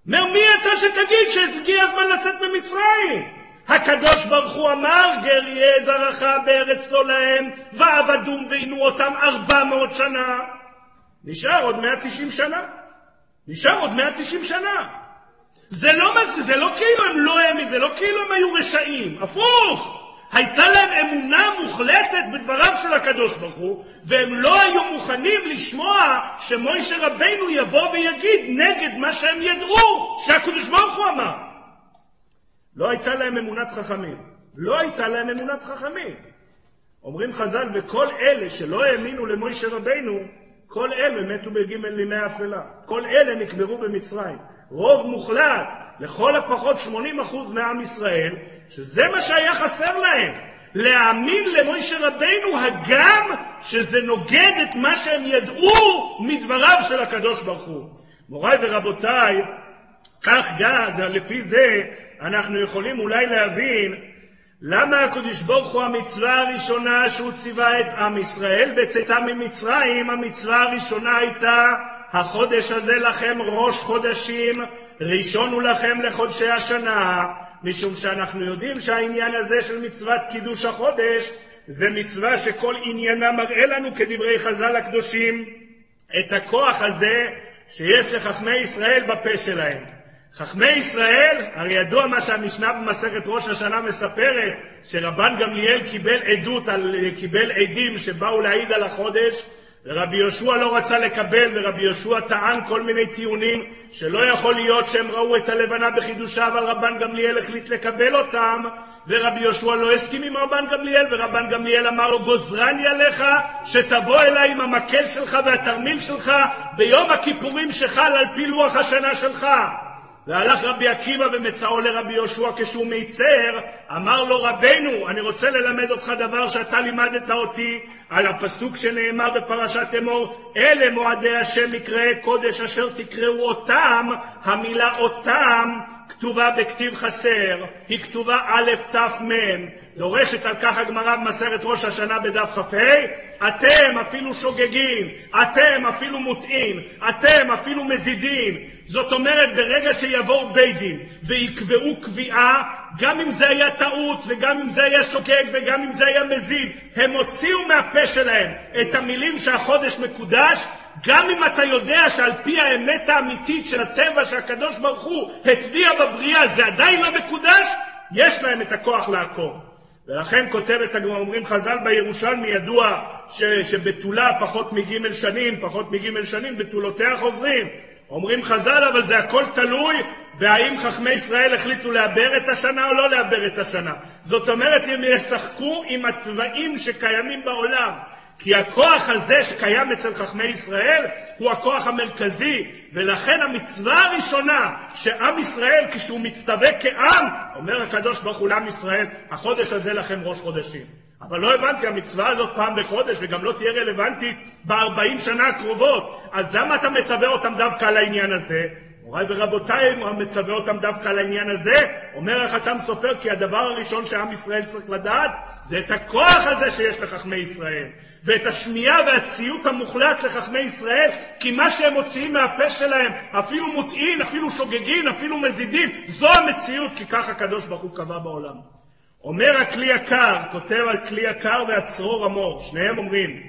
אומר, מי אתה שתגיד שהגיע הזמן לצאת ממצרים? הקדוש ברוך הוא אמר, גר יהיה זרעך בארץ לא להם, ועבדום ועינו אותם ארבע מאות שנה. נשאר עוד 190 שנה. נשאר עוד 190 שנה. זה לא, זה לא כאילו הם לא האמינו, זה לא כאילו הם היו רשעים, הפוך. הייתה להם אמונה מוחלטת. בדבריו של הקדוש ברוך הוא, והם לא היו מוכנים לשמוע שמוישה רבנו יבוא ויגיד נגד מה שהם ידעו שהקדוש ברוך הוא אמר. לא הייתה להם אמונת חכמים. לא הייתה להם אמונת חכמים. אומרים חז"ל, וכל אלה שלא האמינו למוישה רבנו, כל אלה מתו בג' לימי אפלה. כל אלה נקברו במצרים. רוב מוחלט, לכל הפחות 80% מעם ישראל, שזה מה שהיה חסר להם. להאמין למוישה רבנו, הגם שזה נוגד את מה שהם ידעו מדבריו של הקדוש ברוך הוא. מוריי ורבותיי, כך גם, לפי זה, אנחנו יכולים אולי להבין למה הקדוש ברוך הוא המצווה הראשונה שהוא ציווה את עם ישראל בצאתם ממצרים, המצווה הראשונה הייתה החודש הזה לכם ראש חודשים, ראשון הוא לכם לחודשי השנה, משום שאנחנו יודעים שהעניין הזה של מצוות קידוש החודש זה מצווה שכל עניינה מראה לנו כדברי חז"ל הקדושים את הכוח הזה שיש לחכמי ישראל בפה שלהם. חכמי ישראל, הרי ידוע מה שהמשנה במסכת ראש השנה מספרת, שרבן גמליאל קיבל עדות, על, קיבל עדים שבאו להעיד על החודש, ורבי יהושע לא רצה לקבל, ורבי יהושע טען כל מיני טיעונים שלא יכול להיות שהם ראו את הלבנה בחידושה, אבל רבן גמליאל החליט לקבל אותם, ורבי יהושע לא הסכים עם רבן גמליאל, ורבן גמליאל אמר לו, גוזרני עליך שתבוא אליי עם המקל שלך והתרמיל שלך ביום הכיפורים שחל על פי לוח השנה שלך. והלך רבי עקיבא ומצאו לרבי יהושע כשהוא מיצר, אמר לו רבנו, אני רוצה ללמד אותך דבר שאתה לימדת אותי על הפסוק שנאמר בפרשת אמור, אלה מועדי השם מקראי קודש אשר תקראו אותם, המילה אותם כתובה בכתיב חסר, היא כתובה א' ת' מ', דורשת על כך הגמרא במסכת ראש השנה בדף כ"ה, אתם אפילו שוגגים, אתם אפילו מוטעים, אתם אפילו מזידים. זאת אומרת, ברגע שיבואו בית דין ויקבעו קביעה, גם אם זה היה טעות וגם אם זה היה שוגג וגם אם זה היה מזיד, הם הוציאו מהפה שלהם את המילים שהחודש מקודש, גם אם אתה יודע שעל פי האמת האמיתית של הטבע שהקדוש ברוך הוא הטביע בבריאה זה עדיין לא מקודש, יש להם את הכוח לעקור. ולכן כותבת, אומרים חז"ל בירושלמי, ידוע ש, שבתולה פחות מג' שנים, פחות מג' שנים, בתולותיה חוזרים. אומרים חז"ל, אבל זה הכל תלוי והאם חכמי ישראל החליטו לעבר את השנה או לא לעבר את השנה. זאת אומרת, הם ישחקו עם הצבעים שקיימים בעולם. כי הכוח הזה שקיים אצל חכמי ישראל הוא הכוח המרכזי, ולכן המצווה הראשונה שעם ישראל, כשהוא מצטווה כעם, אומר הקדוש ברוך הוא לעם ישראל, החודש הזה לכם ראש חודשים. אבל לא הבנתי, המצווה הזאת פעם בחודש וגם לא תהיה רלוונטית בארבעים שנה הקרובות, אז למה אתה מצווה אותם דווקא על העניין הזה? מוריי ורבותיי, הוא מצווה אותם דווקא על העניין הזה. אומר החתם סופר כי הדבר הראשון שעם ישראל צריך לדעת זה את הכוח הזה שיש לחכמי ישראל, ואת השמיעה והציות המוחלט לחכמי ישראל, כי מה שהם מוציאים מהפה שלהם, אפילו מוטעין, אפילו שוגגין, אפילו מזידים, זו המציאות, כי כך הקדוש ברוך הוא קבע בעולם. אומר הכלי יקר, כותב על כלי יקר והצרור המור, שניהם אומרים,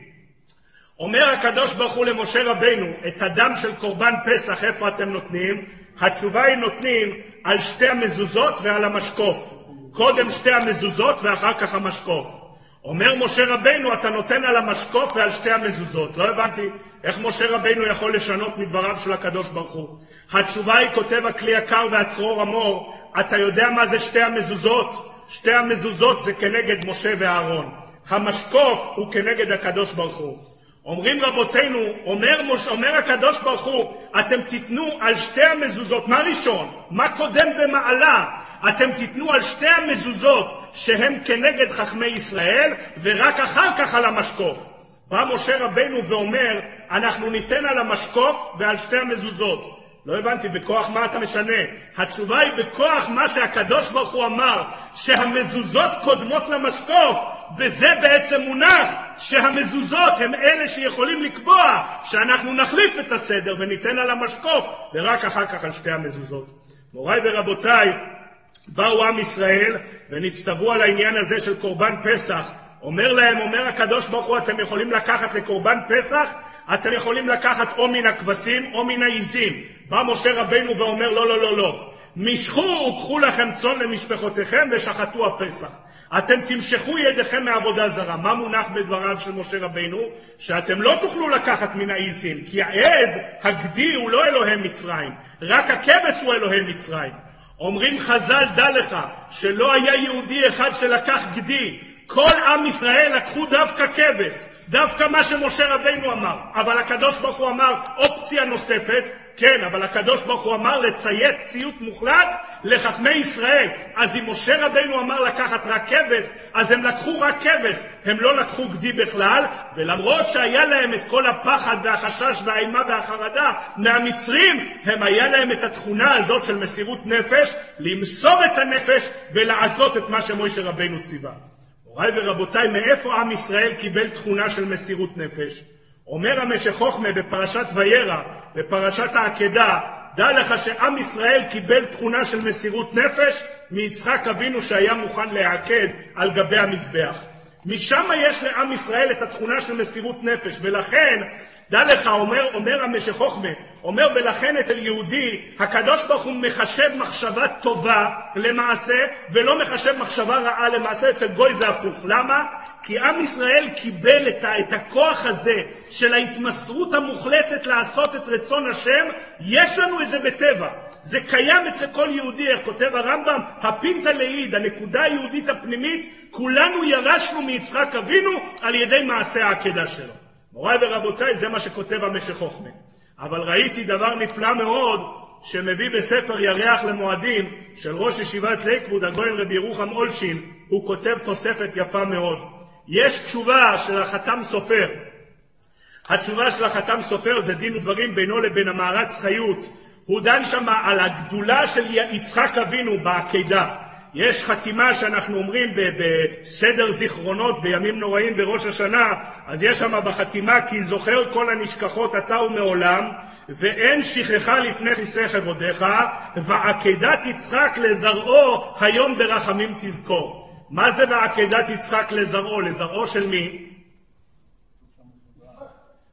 אומר הקדוש ברוך הוא למשה רבנו, את הדם של קורבן פסח, איפה אתם נותנים? התשובה היא נותנים על שתי המזוזות ועל המשקוף. קודם שתי המזוזות ואחר כך המשקוף. אומר משה רבנו, אתה נותן על המשקוף ועל שתי המזוזות. לא הבנתי איך משה רבנו יכול לשנות מדבריו של הקדוש ברוך הוא. התשובה היא, כותב הכלי יקר והצרור המור, אתה יודע מה זה שתי המזוזות? שתי המזוזות זה כנגד משה ואהרון. המשקוף הוא כנגד הקדוש ברוך הוא. אומרים רבותינו, אומר, אומר הקדוש ברוך הוא, אתם תיתנו על שתי המזוזות, מה ראשון? מה קודם במעלה? אתם תיתנו על שתי המזוזות שהן כנגד חכמי ישראל, ורק אחר כך על המשקוף. בא משה רבנו ואומר, אנחנו ניתן על המשקוף ועל שתי המזוזות. לא הבנתי, בכוח מה אתה משנה? התשובה היא בכוח מה שהקדוש ברוך הוא אמר, שהמזוזות קודמות למשקוף. בזה בעצם מונח שהמזוזות הם אלה שיכולים לקבוע שאנחנו נחליף את הסדר וניתן על המשקוף, ורק אחר כך על שתי המזוזות. מוריי ורבותיי, באו עם ישראל ונצטוו על העניין הזה של קורבן פסח. אומר להם, אומר הקדוש ברוך הוא, אתם יכולים לקחת לקורבן פסח, אתם יכולים לקחת או מן הכבשים או מן העיזים. בא משה רבנו ואומר, לא, לא, לא, לא. משכו וקחו לכם צאן למשפחותיכם ושחטו הפסח. אתם תמשכו ידיכם מעבודה זרה. מה מונח בדבריו של משה רבינו? שאתם לא תוכלו לקחת מן העיזים, כי העז, הגדי, הוא לא אלוהי מצרים, רק הכבש הוא אלוהי מצרים. אומרים חז"ל, דע לך, שלא היה יהודי אחד שלקח גדי, כל עם ישראל לקחו דווקא כבש, דווקא מה שמשה רבינו אמר, אבל הקדוש ברוך הוא אמר אופציה נוספת, כן, אבל הקדוש ברוך הוא אמר לציית ציות מוחלט לחכמי ישראל. אז אם משה רבינו אמר לקחת רק כבש, אז הם לקחו רק כבש, הם לא לקחו גדי בכלל, ולמרות שהיה להם את כל הפחד והחשש והאימה והחרדה מהמצרים, הם היה להם את התכונה הזאת של מסירות נפש, למסור את הנפש ולעשות את מה שמשה רבינו ציווה. מוריי ורבותיי, מאיפה עם ישראל קיבל תכונה של מסירות נפש? אומר המשך חוכמה בפרשת וירא, בפרשת העקדה, דע לך שעם ישראל קיבל תכונה של מסירות נפש מיצחק אבינו שהיה מוכן להעקד על גבי המזבח. משם יש לעם ישראל את התכונה של מסירות נפש, ולכן דע לך, אומר, אומר המשך חוכמה, אומר ולכן אצל יהודי הקדוש ברוך הוא מחשב מחשבה טובה למעשה ולא מחשב מחשבה רעה למעשה, אצל גוי זה הפוך. למה? כי עם ישראל קיבל את, את הכוח הזה של ההתמסרות המוחלטת לעשות את רצון השם, יש לנו את זה בטבע. זה קיים אצל כל יהודי, איך כותב הרמב"ם, הפינטה לעיד, הנקודה היהודית הפנימית, כולנו ירשנו מיצחק אבינו על ידי מעשה העקדה שלו. מוריי ורבותיי, זה מה שכותב המשך חוכמה. אבל ראיתי דבר נפלא מאוד שמביא בספר ירח למועדים של ראש ישיבת ליכוד, הגויין רבי ירוחם אולשין, הוא כותב תוספת יפה מאוד. יש תשובה של החתם סופר. התשובה של החתם סופר זה דין ודברים בינו לבין המערץ חיות. הוא דן שם על הגדולה של יצחק אבינו בעקידה. יש חתימה שאנחנו אומרים בסדר זיכרונות בימים נוראים בראש השנה, אז יש שם בחתימה כי זוכר כל הנשכחות אתה ומעולם, ואין שכחה לפני כיסא כבודיך, ועקדת יצחק לזרעו היום ברחמים תזכור. מה זה ועקדת יצחק לזרעו? לזרעו של מי?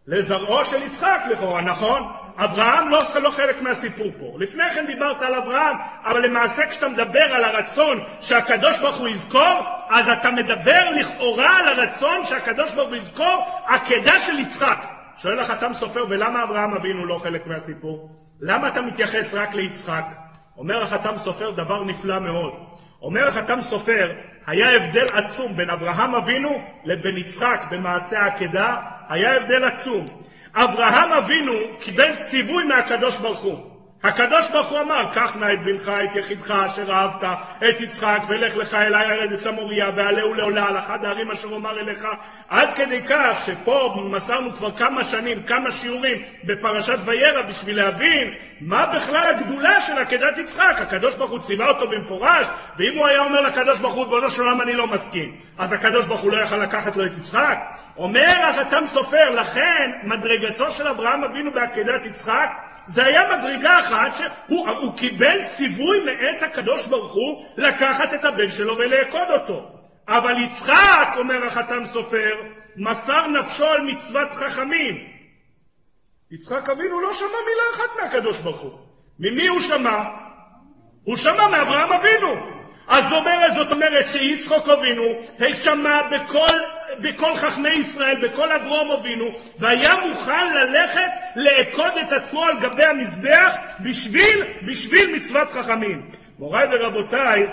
לזרעו של יצחק לכאורה, נכון? אברהם לא, לא חלק מהסיפור פה. לפני כן דיברת על אברהם, אבל למעשה כשאתה מדבר על הרצון שהקדוש ברוך הוא יזכור, אז אתה מדבר לכאורה על הרצון שהקדוש ברוך הוא יזכור עקדה של יצחק. שואל החתם סופר, ולמה אברהם אבינו לא חלק מהסיפור? למה אתה מתייחס רק ליצחק? אומר החתם סופר דבר נפלא מאוד. אומר החתם סופר, היה הבדל עצום בין אברהם אבינו לבין יצחק במעשה העקדה, היה הבדל עצום. אברהם אבינו קיבל ציווי מהקדוש ברוך הוא. הקדוש ברוך הוא אמר, קח נא את בנך, את יחידך אשר אהבת, את יצחק, ולך לך אלי ארץ המוריה, ועלהו לעולה על אחד הערים אשר אומר אליך, עד כדי כך שפה מסרנו כבר כמה שנים, כמה שיעורים בפרשת וירא בשביל להבין מה בכלל הגדולה של עקדת יצחק. הקדוש ברוך הוא ציווה אותו במפורש, ואם הוא היה אומר לקדוש ברוך הוא, ריבונו של עולם אני לא מסכים, אז הקדוש ברוך הוא לא יכל לקחת לו את יצחק? אומר החתם סופר, לכן מדרגתו של אברהם אבינו בעקדת יצחק, זה היה מדרגה אחת. שהוא קיבל ציווי מאת הקדוש ברוך הוא לקחת את הבן שלו ולעקוד אותו. אבל יצחק, אומר החתם סופר, מסר נפשו על מצוות חכמים. יצחק אבינו לא שמע מילה אחת מהקדוש ברוך הוא. ממי הוא שמע? הוא שמע מאברהם אבינו. אז אומר, זאת אומרת שיצחוק אבינו שמע בכל, בכל חכמי ישראל, בכל אברום אבינו, והיה מוכן ללכת לעקוד את עצמו על גבי המזבח בשביל, בשביל מצוות חכמים. מוריי ורבותיי,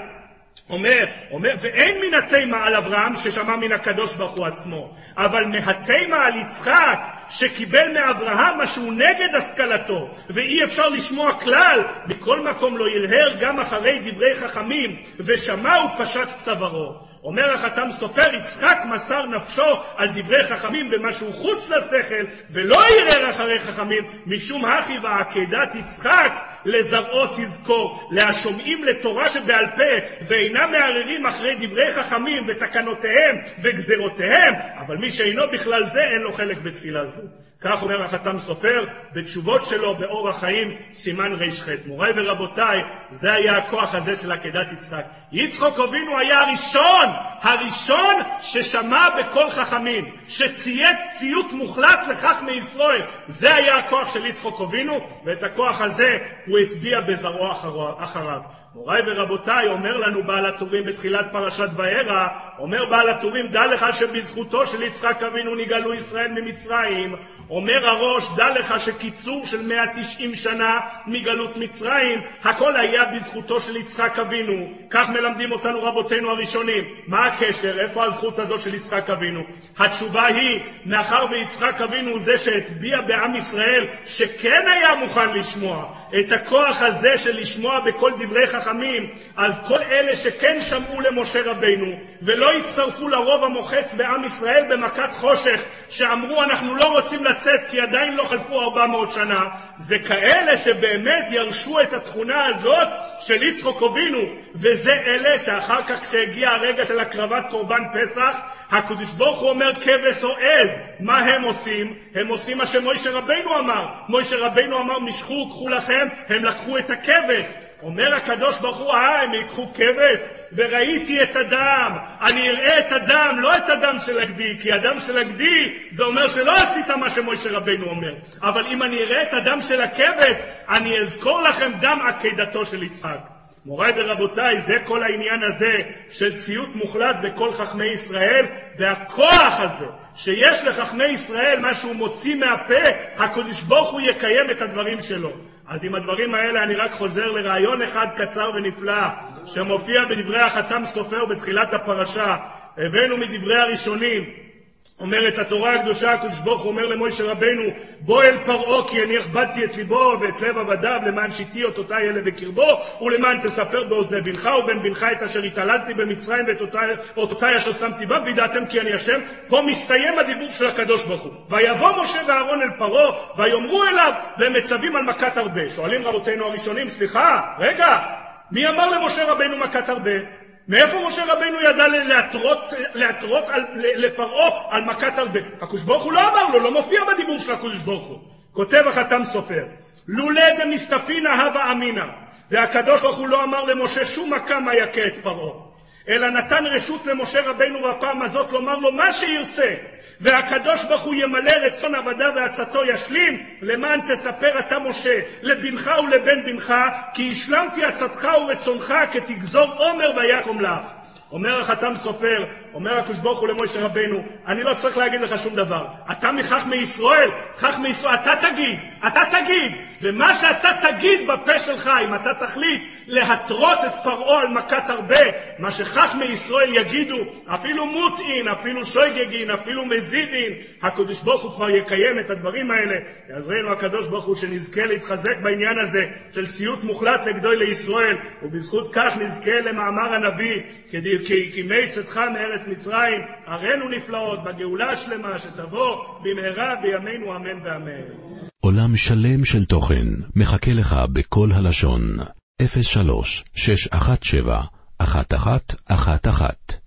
אומר, אומר, ואין מן התימה על אברהם ששמע מן הקדוש ברוך הוא עצמו, אבל מהתימה על יצחק שקיבל מאברהם משהו נגד השכלתו, ואי אפשר לשמוע כלל, בכל מקום לא הרהר גם אחרי דברי חכמים, ושמע ופשט צווארו. אומר החתם סופר, יצחק מסר נפשו על דברי חכמים במשהו חוץ לשכל, ולא ערער אחרי חכמים, משום הכי ועקדת יצחק לזרעו תזכור, להשומעים לתורה שבעל פה, ואינם מערערים אחרי דברי חכמים ותקנותיהם וגזרותיהם, אבל מי שאינו בכלל זה, אין לו חלק בתפילה זו. כך אומר החתם סופר בתשובות שלו באור החיים, סימן ר"ח. מוריי ורבותיי, זה היה הכוח הזה של עקדת יצחק. יצחוק אבינו היה הראשון, הראשון ששמע בקול חכמים, שציית ציות מוחלט לכך מישראל. זה היה הכוח של יצחוק אבינו, ואת הכוח הזה הוא הטביע בזרעו אחריו. מוריי ורבותיי, אומר לנו בעל הטורים בתחילת פרשת וארא, אומר בעל הטורים, דע לך שבזכותו של יצחק אבינו נגאלו ישראל ממצרים. אומר הראש, דע לך שקיצור של 190 שנה מגלות מצרים, הכל היה בזכותו של יצחק אבינו. כך מלמדים אותנו רבותינו הראשונים. מה הקשר? איפה הזכות הזאת של יצחק אבינו? התשובה היא, מאחר ויצחק אבינו הוא זה שהטביע בעם ישראל, שכן היה מוכן לשמוע את הכוח הזה של לשמוע בכל דברי חכמים, אז כל אלה שכן שמעו למשה רבינו ולא הצטרפו לרוב המוחץ בעם ישראל במכת חושך, שאמרו אנחנו לא רוצים לצאת כי עדיין לא חלפו 400 שנה, זה כאלה שבאמת ירשו את התכונה הזאת של יצחוק אבינו, וזה אלה שאחר כך כשהגיע הרגע של הקרבת קורבן פסח, הקדוש ברוך הוא אומר כבש או עז, מה הם עושים? הם עושים מה שמוישה רבינו אמר, מוישה רבינו אמר משכו קחו לכם, הם לקחו את הכבש, אומר הקדוש ברוך הוא, אה, הם ייקחו כבש, וראיתי את הדם, אני אראה את הדם, לא את הדם של הגדי, כי הדם של הגדי זה אומר שלא עשית מה שמוישה רבנו אומר, אבל אם אני אראה את הדם של הכבש, אני אזכור לכם דם עקדתו של יצחק. מוריי ורבותיי, זה כל העניין הזה של ציות מוחלט בכל חכמי ישראל, והכוח הזה שיש לחכמי ישראל, מה שהוא מוציא מהפה, הקדוש ברוך הוא יקיים את הדברים שלו. אז עם הדברים האלה אני רק חוזר לרעיון אחד קצר ונפלא, שמופיע בדברי החתם סופר בתחילת הפרשה. הבאנו מדברי הראשונים, אומרת התורה הקדושה, הקדוש ברוך הוא אומר למוישה רבנו, בוא אל פרעה כי אני הכבדתי את ליבו ואת לב עבדיו למען שיתי אותותי אלה בקרבו ולמען תספר באוזני בנך ובן בנך את אשר התעללתי במצרים ואת אותותי אשר שמתי בה וידעתם כי אני השם. פה מסתיים הדיבור של הקדוש ברוך הוא. ויבוא משה ואהרון אל פרעה ויאמרו אליו והם מצווים על מכת הרבה. שואלים רבותינו הראשונים, סליחה, רגע, מי אמר למשה רבנו מכת הרבה? מאיפה משה רבינו ידע להתרות, להתרות על, לפרעה על מכת הרבה? הקדוש ברוך הוא לא אמר לו, לא מופיע בדיבור של הקדוש ברוך הוא. כותב החתם סופר, לולא דמסתפינא הווה אמינא, והקדוש ברוך הוא לא אמר למשה שום מכה מה יכה את פרעה. אלא נתן רשות למשה רבינו בפעם הזאת לומר לו מה שירצה, והקדוש ברוך הוא ימלא רצון עבדיו ועצתו ישלים, למען תספר אתה משה לבנך ולבן בנך, כי השלמתי עצתך ורצונך כתגזור עומר ויקום לך. אומר החתם סופר, אומר הקדוש ברוך הוא למשה רבנו, אני לא צריך להגיד לך שום דבר. אתה מחכמי ישראל, חכמי ישראל, אתה תגיד, אתה תגיד, ומה שאתה תגיד בפה שלך, אם אתה תחליט להתרות את פרעה על מכת הרבה, מה שחכמי ישראל יגידו, אפילו מוטעין, אפילו שויגגין, אפילו מזידין, הקדוש ברוך הוא כבר יקיים את הדברים האלה. יעזרנו הקדוש ברוך הוא שנזכה להתחזק בעניין הזה של ציות מוחלט לגדול לישראל, ובזכות כך נזכה למאמר הנביא, כי מי צאתך מארץ מצרים, הראינו נפלאות בגאולה השלמה שתבוא במהרה בימינו אמן ואמן. עולם שלם של תוכן מחכה לך בכל הלשון, 03 617 1111